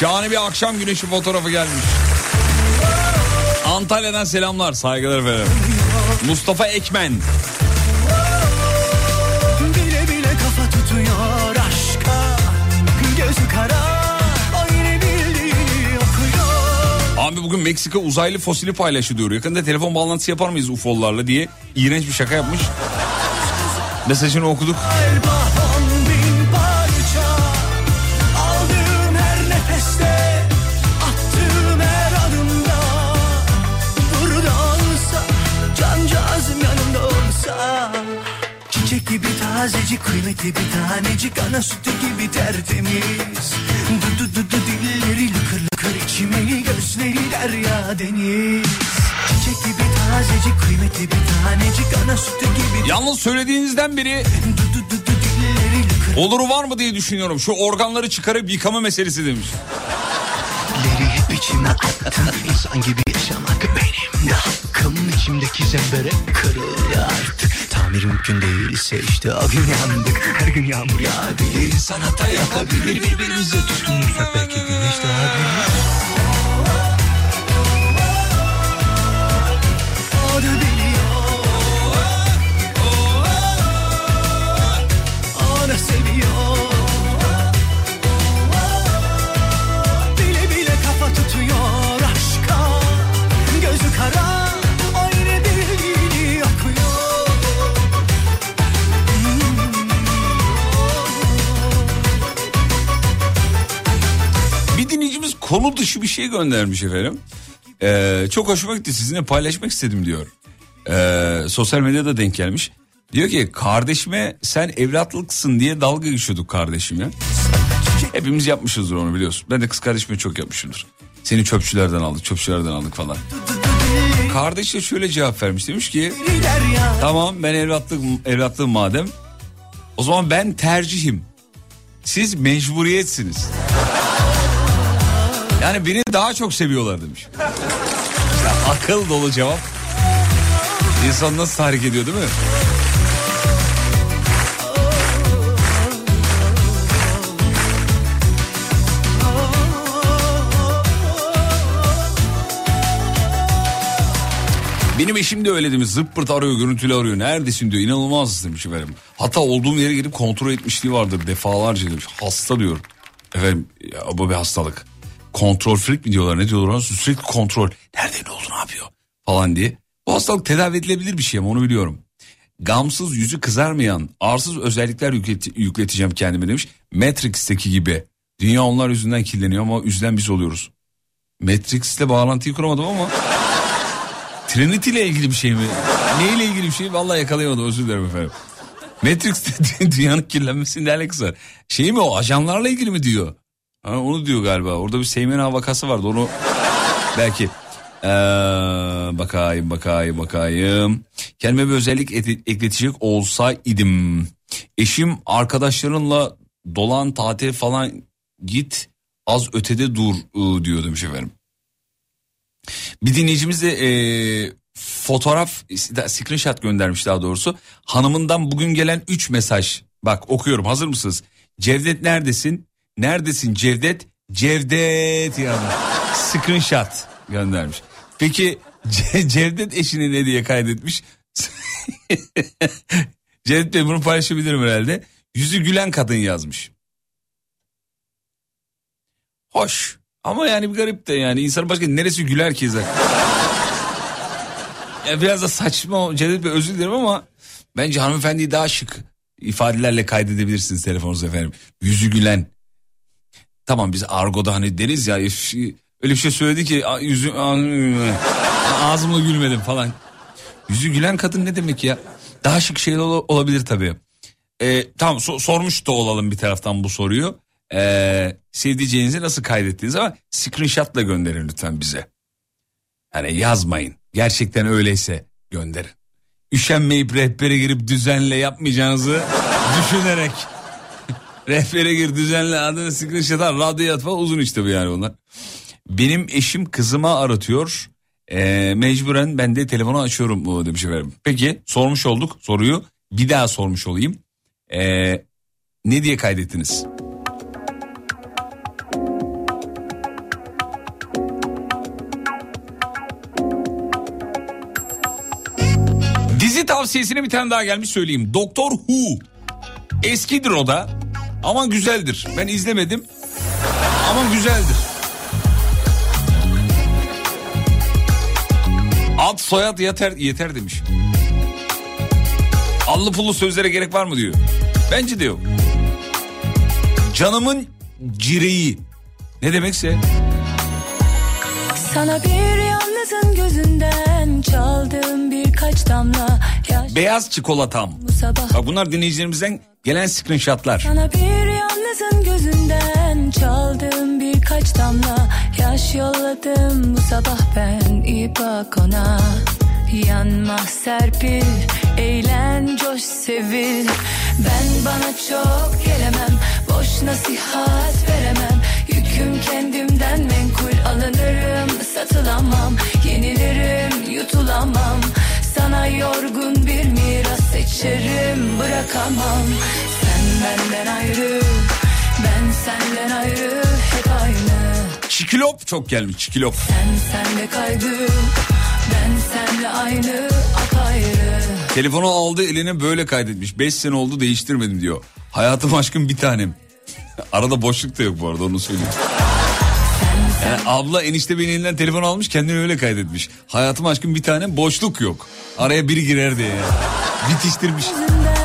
Şahane bir akşam güneşi fotoğrafı gelmiş. Antalya'dan selamlar saygılar efendim. Mustafa Ekmen. Bile bile kafa tutuyor aşka Gözü kara Abi bugün Meksika uzaylı fosili paylaşı diyor. Yakında telefon bağlantısı yapar mıyız UFO'larla diye iğrenç bir şaka yapmış. Mesajını okuduk. Galiba tazecik kıymetli bir tanecik Ana sütü gibi tertemiz Du du du du dilleri lıkır lıkır içmeli Gözleri derya deniz Çiçek gibi tazecik kıymetli bir tanecik Ana sütü gibi Yalnız söylediğinizden beri Du du du oluru var mı diye düşünüyorum. Şu organları çıkarıp yıkama meselesi demiş. Leri hep içime attım İnsan gibi yaşamak benim de hakkım İçimdeki zembere kırıl artık Tamir mümkün değilse işte o gün yandık. Her gün yağmur yağabilir Sanata yakabilir. Birbirimize tutunursak belki güneş daha konu dışı bir şey göndermiş efendim. Ee, çok hoşuma gitti sizinle paylaşmak istedim diyor. Ee, sosyal medyada denk gelmiş. Diyor ki kardeşime sen evlatlıksın diye dalga geçiyorduk kardeşimle. Hepimiz yapmışızdır onu biliyorsun. Ben de kız kardeşime çok yapmışımdır. Seni çöpçülerden aldık, çöpçülerden aldık falan. Kardeş de şöyle cevap vermiş. Demiş ki tamam ben evlatlık, evlatlığım madem. O zaman ben tercihim. Siz mecburiyetsiniz. Yani beni daha çok seviyorlar demiş. İşte akıl dolu cevap. İnsan nasıl tahrik ediyor değil mi? Benim eşim de öyle demiş zırt pırt arıyor görüntülü arıyor neredesin diyor inanılmaz demiş efendim. Hatta olduğum yere gidip kontrol etmişliği vardır defalarca demiş hasta diyor. Efendim ya, bu bir hastalık. Kontrol freak mi diyorlar ne diyorlar ona sürekli kontrol. Nerede ne oldu ne yapıyor falan diye. Bu hastalık tedavi edilebilir bir şey ama onu biliyorum. Gamsız yüzü kızarmayan arsız özellikler yükleti- yükleteceğim kendime demiş. Matrix'teki gibi. Dünya onlar yüzünden kirleniyor ama üzülen biz oluyoruz. Matrix'le bağlantıyı kuramadım ama Trinity ile ilgili bir şey mi? Neyle ilgili bir şey? Vallahi yakalayamadım özür dilerim efendim. Matrix'te dünyanın kirlenmesinin alakası var. Şey mi o ajanlarla ilgili mi diyor? Ha, onu diyor galiba. Orada bir Seymen Ağa vakası vardı onu belki. Ee, bakayım bakayım bakayım. Kendime bir özellik ete- ekletecek olsaydım. Eşim arkadaşlarınla dolan tatil falan git az ötede dur ıı, diyor demiş efendim. Bir dinleyicimiz de e, fotoğraf screenshot göndermiş daha doğrusu. Hanımından bugün gelen 3 mesaj. Bak okuyorum hazır mısınız? Cevdet neredesin? Neredesin Cevdet? Cevdet yazmış. Screenshot göndermiş. Peki Ce- Cevdet eşini ne diye kaydetmiş? Cevdet Bey bunu paylaşabilirim herhalde. Yüzü gülen kadın yazmış. Hoş. Ama yani bir garip de yani insan başka neresi güler ki zaten. biraz da saçma Cevdet Bey özür dilerim ama bence hanımefendiyi daha şık ifadelerle kaydedebilirsiniz telefonunuza efendim. Yüzü gülen. Tamam biz argoda hani deriz ya öyle bir şey söyledi ki yüzü ağzımla gülmedim falan. Yüzü gülen kadın ne demek ya? Daha şık ol- olabilir tabii. Ee, tamam so- sormuş da olalım bir taraftan bu soruyu. Ee, sevdiceğinizi nasıl kaydettiniz ama screenshotla gönderin lütfen bize. Hani yazmayın. Gerçekten öyleyse gönderin. Üşenmeyip rehbere girip düzenle yapmayacağınızı düşünerek. Rehbere gir düzenle adını screenshot al radyoya at falan uzun işte bu yani bunlar. Benim eşim kızıma aratıyor. Ee, mecburen ben de telefonu açıyorum bu demiş efendim. Peki sormuş olduk soruyu. Bir daha sormuş olayım. Ee, ne diye kaydettiniz? Dizi tavsiyesine bir tane daha gelmiş söyleyeyim. Doktor Who. Eskidir o da ama güzeldir. Ben izlemedim ama güzeldir. Ad soyad yeter, yeter demiş. Allı pullu sözlere gerek var mı diyor. Bence de yok. Canımın cireği. Ne demekse. Sana bir yalnızın gözünden çaldığım birkaç damla Beyaz çikolatam. bu sabah. Bak bunlar dinleyicilerimizden gelen screenshotlar. Sana bir yalnızın gözünden çaldığım birkaç damla yaş yolladım bu sabah ben iyi bak ona. Yanma serpil, eğlen coş sevil Ben bana çok gelemem, boş nasihat veremem Yüküm kendimden menkul alınırım, satılamam Yenilirim, yutulamam Sana yorgun bir miras seçerim, bırakamam Sen benden ayrı, ben senden ayrı Hep aynı, Çikilop çok gelmiş çikilop. sen senle kaydı Ben senle aynı, apayrı Telefonu aldı eline böyle kaydetmiş. 5 sene oldu değiştirmedim diyor. Hayatım aşkım bir tanem. Arada boşluk da yok bu arada onu söyleyeyim. Yani abla enişte beni elinden telefon almış kendini öyle kaydetmiş. Hayatım aşkım bir tane boşluk yok. Araya biri girer diye yani. Bitiştirmiş. Damla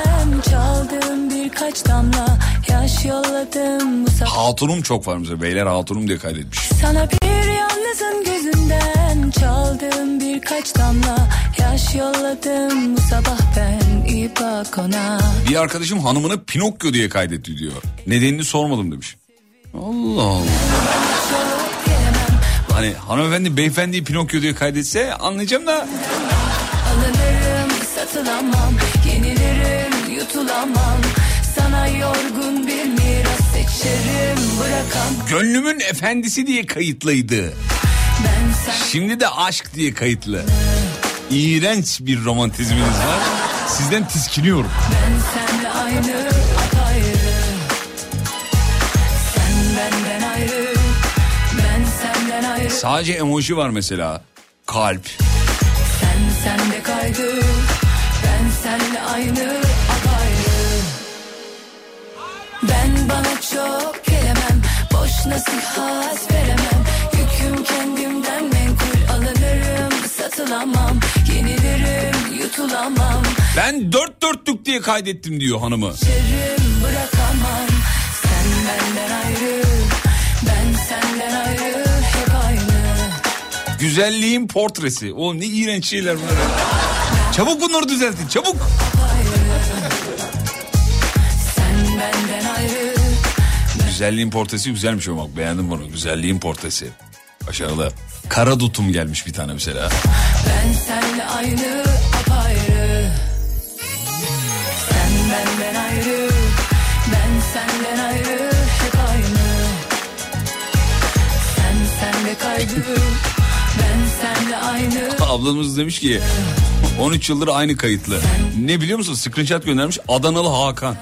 Hatunum çok var mesela beyler hatunum diye kaydetmiş. Sana bir yalnızın gözünden çaldığım birkaç damla yaş yolladım bu sabah ben iyi bak ona Bir arkadaşım hanımını Pinokyo diye kaydetti diyor. Nedenini sormadım demiş. Allah Allah. Hani hanımefendi beyefendiyi Pinokyo diye kaydetse anlayacağım da alınırım satılamam yenilirim yutulamam sana yorgun bir miras seçerim bırakam gönlümün efendisi diye kayıtlıydı. Şimdi de aşk diye kayıtlı. İğrenç bir romantizminiz var. Sizden tiskiniyorum. Ben senle aynı Sadece emoji var mesela. Kalp. Sen sende kaydı Ben senle aynı apayrı Ben bana çok gelemem Boş nasihat veremem Yüküm kendimden menkul alınırım Satılamam yenilirim yutulamam Ben dört dörtlük diye kaydettim diyor hanımı. Şerim bırakamam Güzelliğin portresi. O ne iğrenç şeyler bunlar. Çabuk bunları düzeltin çabuk. Ayrı Güzelliğin portresi güzelmiş o bak beğendim bunu. Güzelliğin portresi. Başarılı. Kara dutum gelmiş bir tane mesela. Ben senle aynı apayrı Sen benden ayrı Ben senden ayrı Hep aynı Sen senle aynı Ablamız demiş ki 13 yıldır aynı kayıtlı. Ne biliyor musun? Screenshot göndermiş Adanalı Hakan.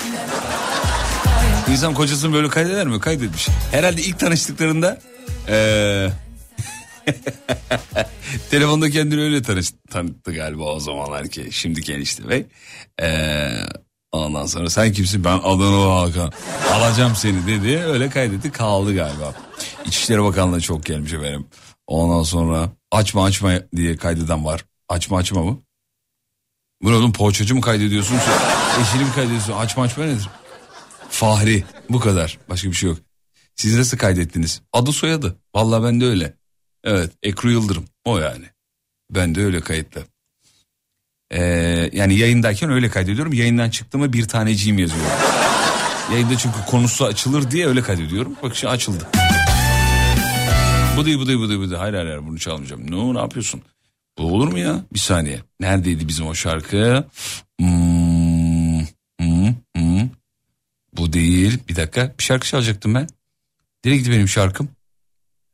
İnsan kocasını böyle kaydeder mi? Kaydetmiş. Herhalde ilk tanıştıklarında eee telefonda kendini öyle tanıttı galiba o zamanlar ki. Şimdiki enişte bey. Eee ondan sonra sen kimsin? Ben Adanalı Hakan. Alacağım seni dedi. Öyle kaydetti kaldı galiba. İçişleri Bakanlığı çok gelmiş efendim. Ondan sonra açma açma diye kaydeden var. Açma açma mı? Bu oğlum poğaçacı mı kaydediyorsun? Eşini mi kaydediyorsun? Açma açma nedir? Fahri bu kadar başka bir şey yok. Siz nasıl kaydettiniz? Adı soyadı. Vallahi ben de öyle. Evet Ekru Yıldırım o yani. Ben de öyle kayıtlı. Ee, yani yayındayken öyle kaydediyorum. Yayından çıktığımı bir taneciğim yazıyorum. Yayında çünkü konusu açılır diye öyle kaydediyorum. Bak şimdi açıldı. Bu değil bu değil bu değil bu değil. Hayır hayır, hayır bunu çalmayacağım. Ne, ne yapıyorsun? Bu olur mu ya? Bir saniye. Neredeydi bizim o şarkı? Hmm, hmm, hmm. Bu değil. Bir dakika. Bir şarkı çalacaktım ben. Nereye gitti benim şarkım?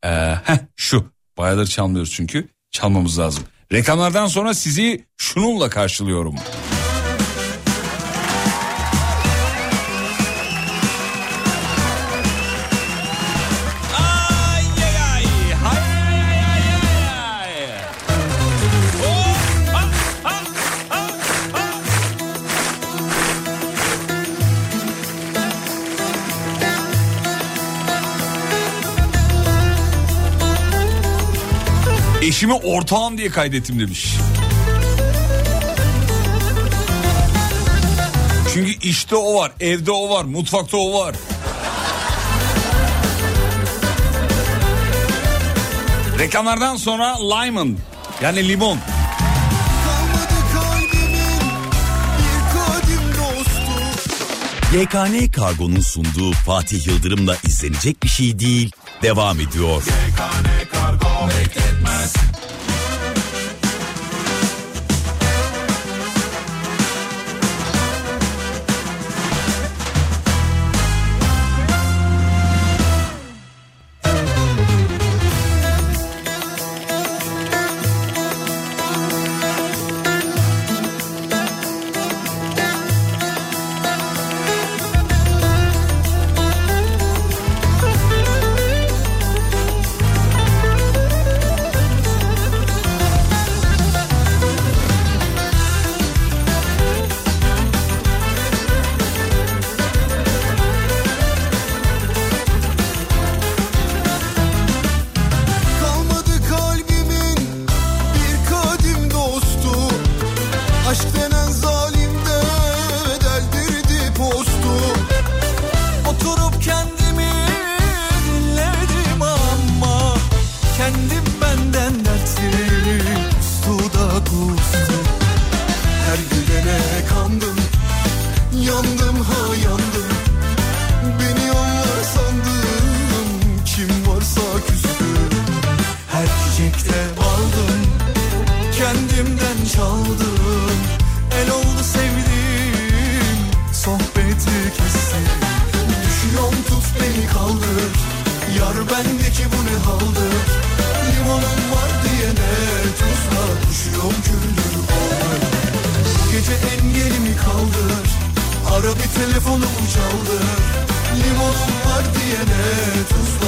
Ee, heh, şu. Bayağıdır çalmıyoruz çünkü. Çalmamız lazım. Reklamlardan sonra sizi şununla karşılıyorum. Eşimi ortağım diye kaydettim demiş. Çünkü işte o var, evde o var, mutfakta o var. Reklamlardan sonra Lyman yani limon. YKN Kargo'nun sunduğu Fatih Yıldırım'la izlenecek bir şey değil. Devam ediyor. Kalmadı Telefonumu çaldır Limonum var diyene tuzla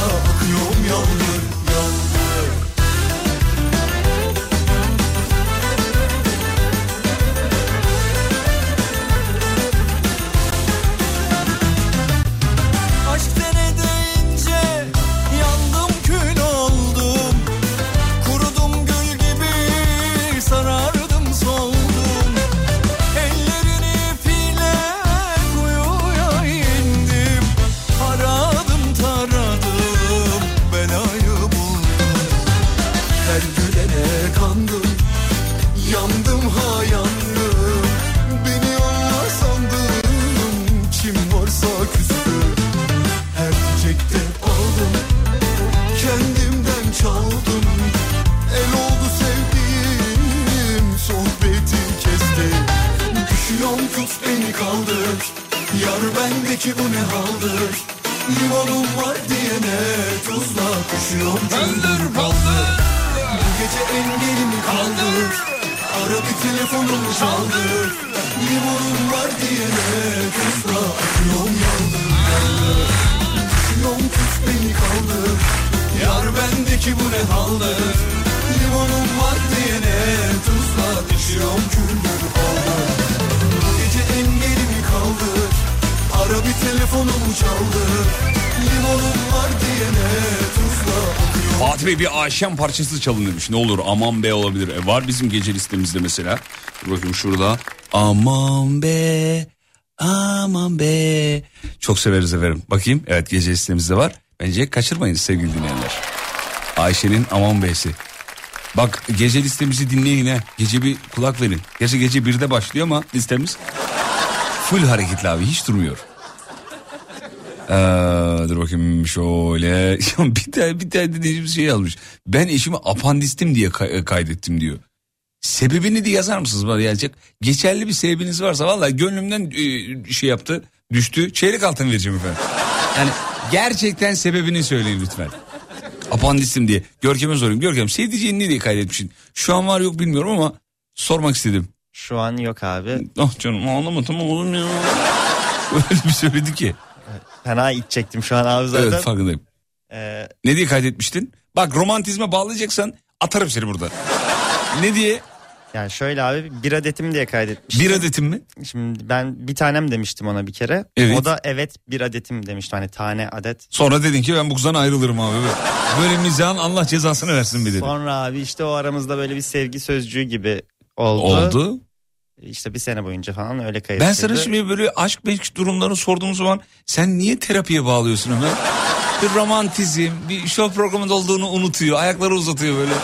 Ayşem parçası çalın demiş. Ne olur aman be olabilir. E, var bizim gece listemizde mesela. Bakayım şurada. Aman be aman be. Çok severiz efendim. Bakayım evet gece listemizde var. Bence kaçırmayın sevgili dinleyenler. Ayşe'nin aman be'si. Bak gece listemizi dinleyin ha. Gece bir kulak verin. Gece gece birde başlıyor ama listemiz full hareketli abi hiç durmuyor. Ee, dur bakayım şöyle. Bir tane bir tane dinleyicimiz şey yazmış. Ben eşimi apandistim diye kay- kaydettim diyor. Sebebini de yazar mısınız bana gelecek? Geçerli bir sebebiniz varsa vallahi gönlümden e, şey yaptı düştü. Çeyrek altın vereceğim efendim. Yani gerçekten sebebini söyleyin lütfen. Apandistim diye. Görkem'e sorayım. Görkem sevdiceğini ne diye kaydetmişsin? Şu an var yok bilmiyorum ama sormak istedim. Şu an yok abi. Ah canım ağlama tamam oğlum ya. Öyle bir söyledi ki. Fena içecektim şu an abi zaten. Evet farkındayım. Ee, Ne diye kaydetmiştin? Bak romantizme bağlayacaksan atarım seni burada. ne diye? yani şöyle abi bir adetim diye kaydetmiştim. Bir adetim mi? Şimdi ben bir tanem demiştim ona bir kere. Evet. O da evet bir adetim demişti. Hani tane adet. Sonra dedin ki ben bu kızdan ayrılırım abi. Böyle mizahın Allah cezasını versin bir dedin. Sonra abi işte o aramızda böyle bir sevgi sözcüğü gibi oldu. Oldu. İşte bir sene boyunca falan öyle kayıtlıydı. Ben sana şimdi böyle aşk meşk durumlarını sorduğum zaman sen niye terapiye bağlıyorsun hemen? Bir romantizm, bir show programında olduğunu unutuyor. Ayakları uzatıyor böyle.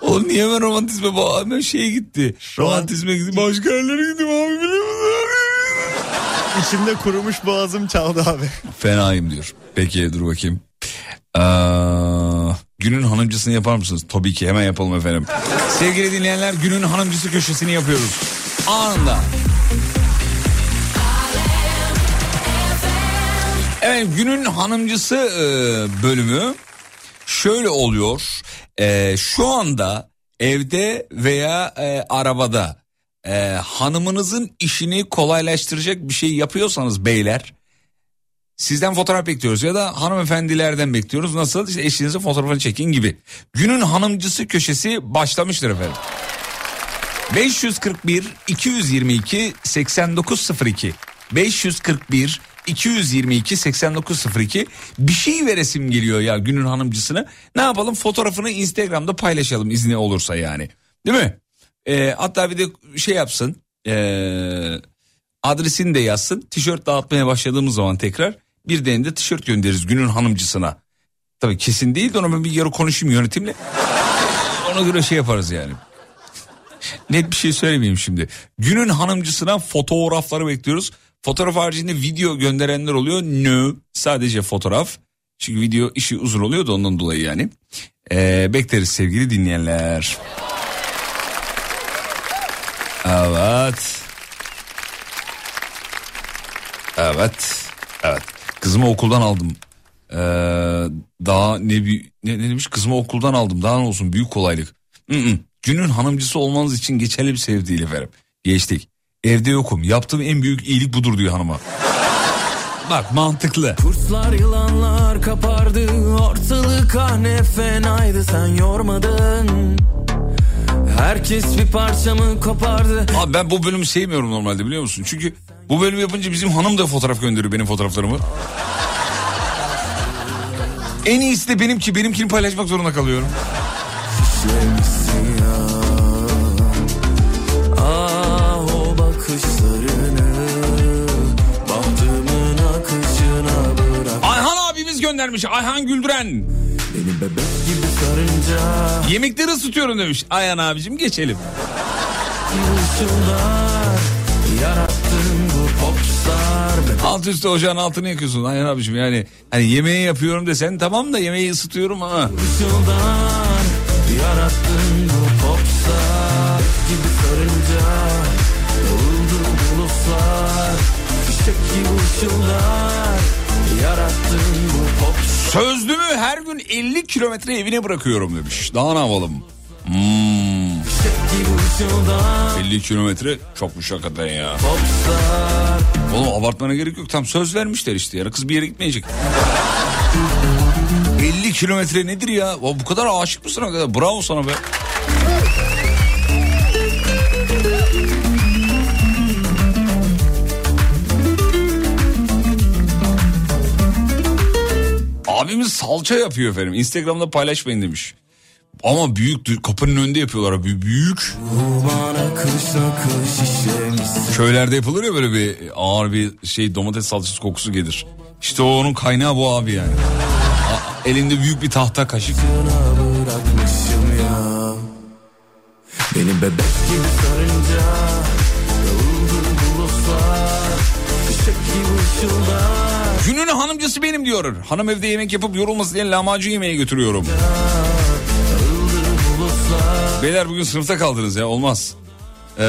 Oğlum niye hemen romantizme bağlı? Hemen şeye gitti. an- Romantizme gitti. Başka yerlere gitti abi biliyor musun? İçimde kurumuş boğazım çaldı abi. Fenayım diyor. Peki dur bakayım. Aa, günün hanımcısını yapar mısınız? Tabii ki hemen yapalım efendim. Sevgili dinleyenler günün hanımcısı köşesini yapıyoruz. Anında. Evet günün hanımcısı e, bölümü şöyle oluyor. E, şu anda evde veya e, arabada e, hanımınızın işini kolaylaştıracak bir şey yapıyorsanız beyler Sizden fotoğraf bekliyoruz ya da hanımefendilerden bekliyoruz. Nasıl? İşte eşinizin fotoğrafını çekin gibi. Günün hanımcısı köşesi başlamıştır efendim. 541 222 8902 541 222 8902 bir şey veresim geliyor ya günün hanımcısına. Ne yapalım fotoğrafını Instagram'da paylaşalım izni olursa yani. Değil mi? Ee, hatta bir de şey yapsın. Ee, adresini de yazsın. Tişört dağıtmaya başladığımız zaman tekrar bir de tişört göndeririz günün hanımcısına. Tabii kesin değil de ona ben bir yarı konuşayım yönetimle. Ona göre şey yaparız yani. Net bir şey söylemeyeyim şimdi. Günün hanımcısına fotoğrafları bekliyoruz. Fotoğraf haricinde video gönderenler oluyor. No sadece fotoğraf. Çünkü video işi uzun oluyor da ondan dolayı yani. Ee, bekleriz sevgili dinleyenler. Evet. Evet. Evet. Kızımı okuldan aldım. Ee, daha ne, ne, ne demiş? Kızımı okuldan aldım. Daha ne olsun büyük kolaylık. Günün hanımcısı olmanız için geçerli bir sebep efendim. Geçtik. Evde yokum. Yaptığım en büyük iyilik budur diyor hanıma. Bak mantıklı. Kurtlar yılanlar kapardı ortalık ah ne fenaydı sen yormadın Herkes bir parçamı kopardı Abi ben bu bölümü sevmiyorum normalde biliyor musun? Çünkü bu bölümü yapınca bizim hanım da fotoğraf gönderiyor benim fotoğraflarımı. En iyisi de benimki. Benimkini paylaşmak zorunda kalıyorum. Ah Ayhan abimiz göndermiş. Ayhan Güldüren. Beni bebek sorunca Yemekleri ısıtıyorum demiş. Ayhan abicim geçelim. Alt üstü ocağın altını yakıyorsun Ayhan abicim yani. Hani yemeği yapıyorum desen tamam da yemeği ısıtıyorum ama. Işıldar Yarattın bu popstar Gibi sarınca Dağıldı bulutlar Fişek gibi ışıldar Sözlümü her gün 50 kilometre evine bırakıyorum demiş. Daha ne yapalım? Hmm. gibi ışıldar 50 kilometre çokmuş hakikaten ya. Oğlum abartmana gerek yok. Tam söz vermişler işte. Yarın kız bir yere gitmeyecek. 50 kilometre nedir ya? O, bu kadar aşık mısın hakikaten? Bravo sana be. Abimiz salça yapıyor efendim. Instagram'da paylaşmayın demiş. Ama büyük kapının önünde yapıyorlar abi büyük. Köylerde yapılır ya böyle bir ağır bir şey domates salçası kokusu gelir. İşte o onun kaynağı bu abi yani. Elinde büyük bir tahta kaşık. Beni bebek gibi sarınca Dağıldı bulutlar Fişek gibi ışıldar Günün hanımcısı benim diyor. Hanım evde yemek yapıp yorulmasın diye lahmacun yemeğe götürüyorum. Beyler bugün sınıfta kaldınız ya olmaz. Ee,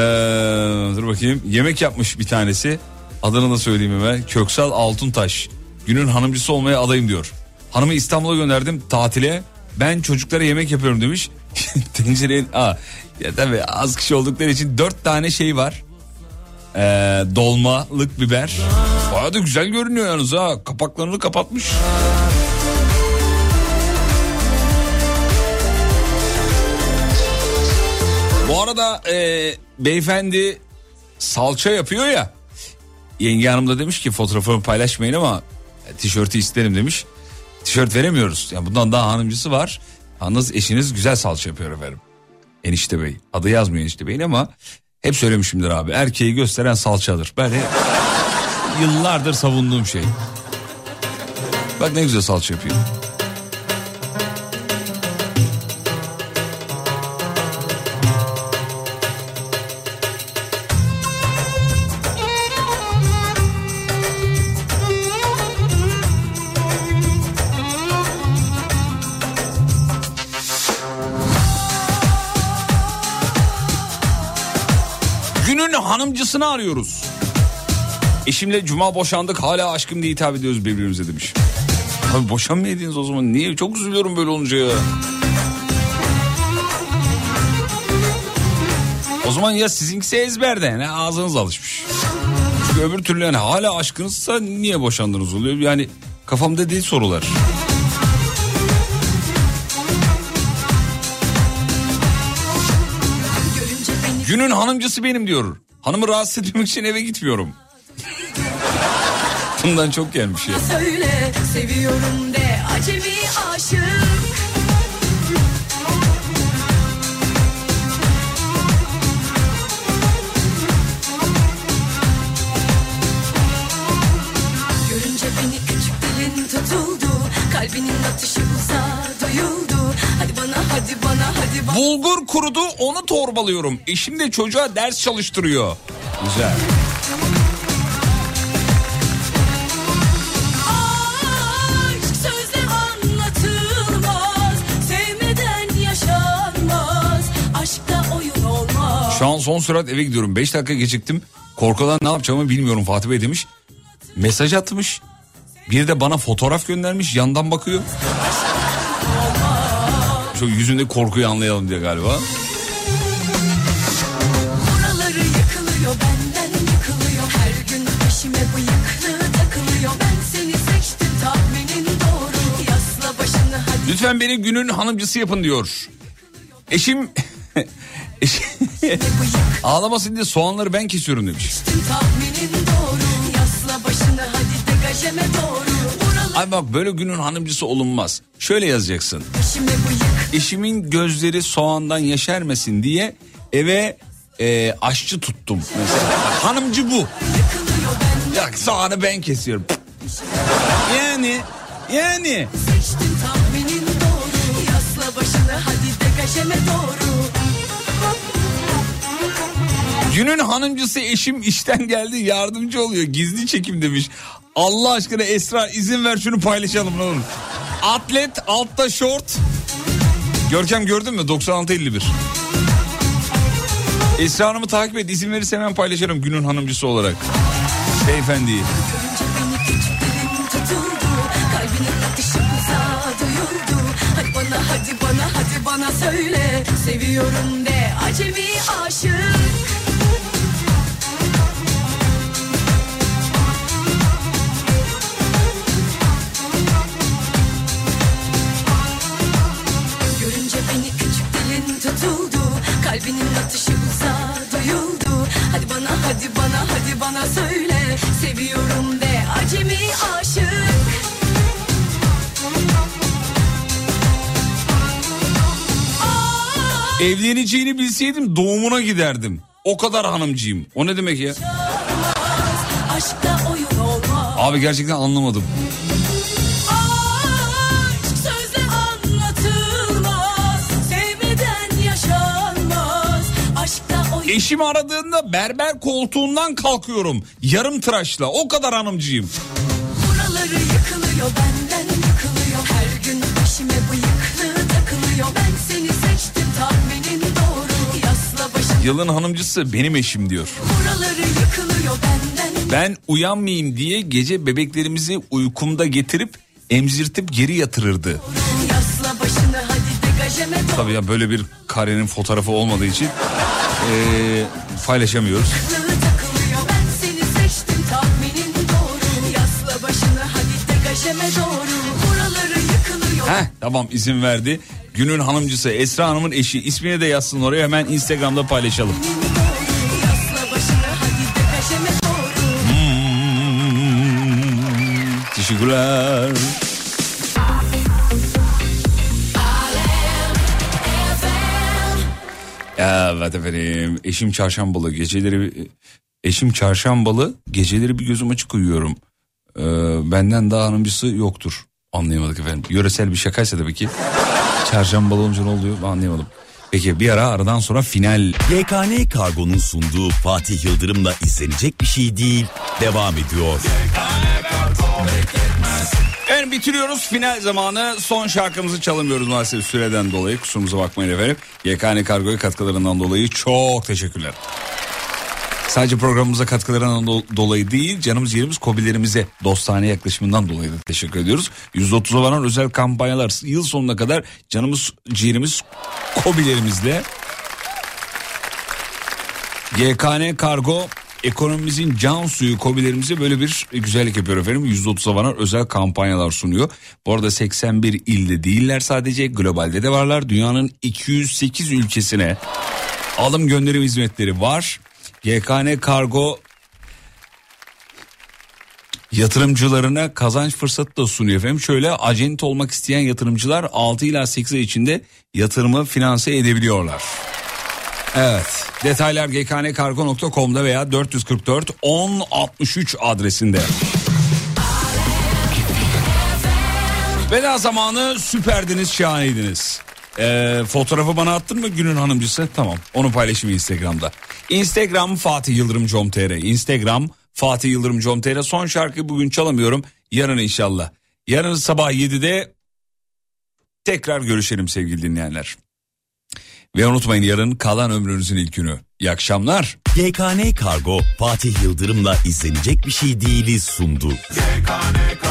dur bakayım yemek yapmış bir tanesi. Adını da söyleyeyim hemen. Köksal Altuntaş. Günün hanımcısı olmaya adayım diyor. Hanımı İstanbul'a gönderdim tatile. Ben çocuklara yemek yapıyorum demiş. Tencerenin... Aa, ya tabii az kişi oldukları için dört tane şey var. Ee, dolmalık biber. Bayağı da güzel görünüyor yalnız ha. Kapaklarını kapatmış. Bu arada e, beyefendi salça yapıyor ya. Yenge hanım da demiş ki fotoğrafımı paylaşmayın ama tişörtü isterim demiş. Tişört veremiyoruz. Yani bundan daha hanımcısı var. Yalnız eşiniz güzel salça yapıyor efendim. Enişte bey. Adı yazmıyor enişte beyin ama hep söylemişimdir abi. Erkeği gösteren salçadır. Ben hep yıllardır savunduğum şey. Bak ne güzel salça yapıyor. Hanımcısını arıyoruz. Eşimle cuma boşandık hala aşkım diye hitap ediyoruz birbirimize demiş. Abi boşanmayaydınız o zaman niye? Çok üzülüyorum böyle olunca ya. O zaman ya sizinkisi ezberde yani ağzınız alışmış. Çünkü öbür türlü yani hala aşkınızsa niye boşandınız oluyor? Yani kafamda değil sorular. Günün hanımcısı benim diyor. Hanımı rahatsız etmemek için eve gitmiyorum. Bundan çok gelmiş ya. Söyle seviyorum de acemi Hadi bana hadi bana Bulgur kurudu onu torbalıyorum. Eşim de çocuğa ders çalıştırıyor. Güzel. Şu an son sürat eve gidiyorum. 5 dakika geciktim. Korkudan ne yapacağımı bilmiyorum Fatih Bey demiş. Mesaj atmış. Bir de bana fotoğraf göndermiş. Yandan bakıyor. Şu yüzünde korkuyu anlayalım diye galiba. Lütfen beni günün hanımcısı yapın diyor. Eşim... Eşim... Ağlamasın diye soğanları ben kesiyorum demiş. Ay bak böyle günün hanımcısı olunmaz. Şöyle yazacaksın. Eşimin gözleri soğandan yeşermesin diye eve e, aşçı tuttum mesela. Hanımcı bu. Ya soğanı ben kesiyorum. Yani yani Günün hanımcısı eşim işten geldi yardımcı oluyor. Gizli çekim demiş. Allah aşkına Esra izin ver şunu paylaşalım ne olur. Atlet altta şort. Görkem gördün mü 9651. Esra Hanım'ı takip et izin verirse hemen paylaşırım günün hanımcısı olarak. Beyefendiyi. Hadi bana söyle Seviyorum de acemi aşık hadi bana hadi bana söyle Seviyorum de acemi aşık Evleneceğini bilseydim doğumuna giderdim. O kadar hanımcıyım. O ne demek ya? Abi gerçekten anlamadım. Eşimi aradığında berber koltuğundan kalkıyorum. Yarım tıraşla. O kadar hanımcıyım. Buraları yıkılıyor benden yıkılıyor Her gün peşime bıyıklı takılıyor Ben seni seçtim tahminin doğru Yasla başını Yılın hanımcısı benim eşim diyor. Buraları yıkılıyor benden Ben uyanmayayım diye gece bebeklerimizi uykumda getirip emzirtip geri yatırırdı. Yasla başını hadi Tabii ya böyle bir karenin fotoğrafı olmadığı için eee, paylaşamıyoruz. Heh tamam izin verdi. Günün hanımcısı Esra Hanım'ın eşi ismini de yazsın oraya hemen Instagram'da paylaşalım. Doğru Teşekkürler. Evet efendim. Eşim çarşambalı geceleri eşim çarşambalı geceleri bir gözüm açık uyuyorum. Ee, benden daha hanımcısı yoktur. Anlayamadık efendim. Yöresel bir şakaysa tabii ki. Çarşambalı olunca ne oluyor anlayamadım. Peki bir ara aradan sonra final. YKN Kargo'nun sunduğu Fatih Yıldırım'la izlenecek bir şey değil. Devam ediyor. Bitiriyoruz final zamanı. Son şarkımızı çalamıyoruz maalesef süreden dolayı. Kusurumuza bakmayın efendim. YKN Kargo'ya katkılarından dolayı çok teşekkürler. Sadece programımıza katkılarından do- dolayı değil canımız yerimiz kobilerimize dostane yaklaşımından dolayı da teşekkür ediyoruz. %30'a varan özel kampanyalar yıl sonuna kadar canımız ciğerimiz kobilerimizle. YKN Kargo ekonomimizin can suyu kobilerimize böyle bir güzellik yapıyor efendim. %30'a varan özel kampanyalar sunuyor. Bu arada 81 ilde değiller sadece globalde de varlar. Dünyanın 208 ülkesine alım gönderim hizmetleri var. YKN Kargo yatırımcılarına kazanç fırsatı da sunuyor efendim. Şöyle acent olmak isteyen yatırımcılar 6 ila 8 ay içinde yatırımı finanse edebiliyorlar. Evet detaylar gknkargo.com'da veya 444 1063 adresinde. Veda zamanı süperdiniz şahaneydiniz. Ee, fotoğrafı bana attın mı günün hanımcısı? Tamam onu paylaşayım Instagram'da. Instagram Fatih Yıldırım com.tr Instagram Fatih Yıldırım com.tr Son şarkıyı bugün çalamıyorum. Yarın inşallah. Yarın sabah 7'de tekrar görüşelim sevgili dinleyenler. Ve unutmayın yarın kalan ömrünüzün ilk günü. İyi akşamlar. YKN Kargo Fatih Yıldırım'la izlenecek bir şey değiliz sundu. YKN Kargo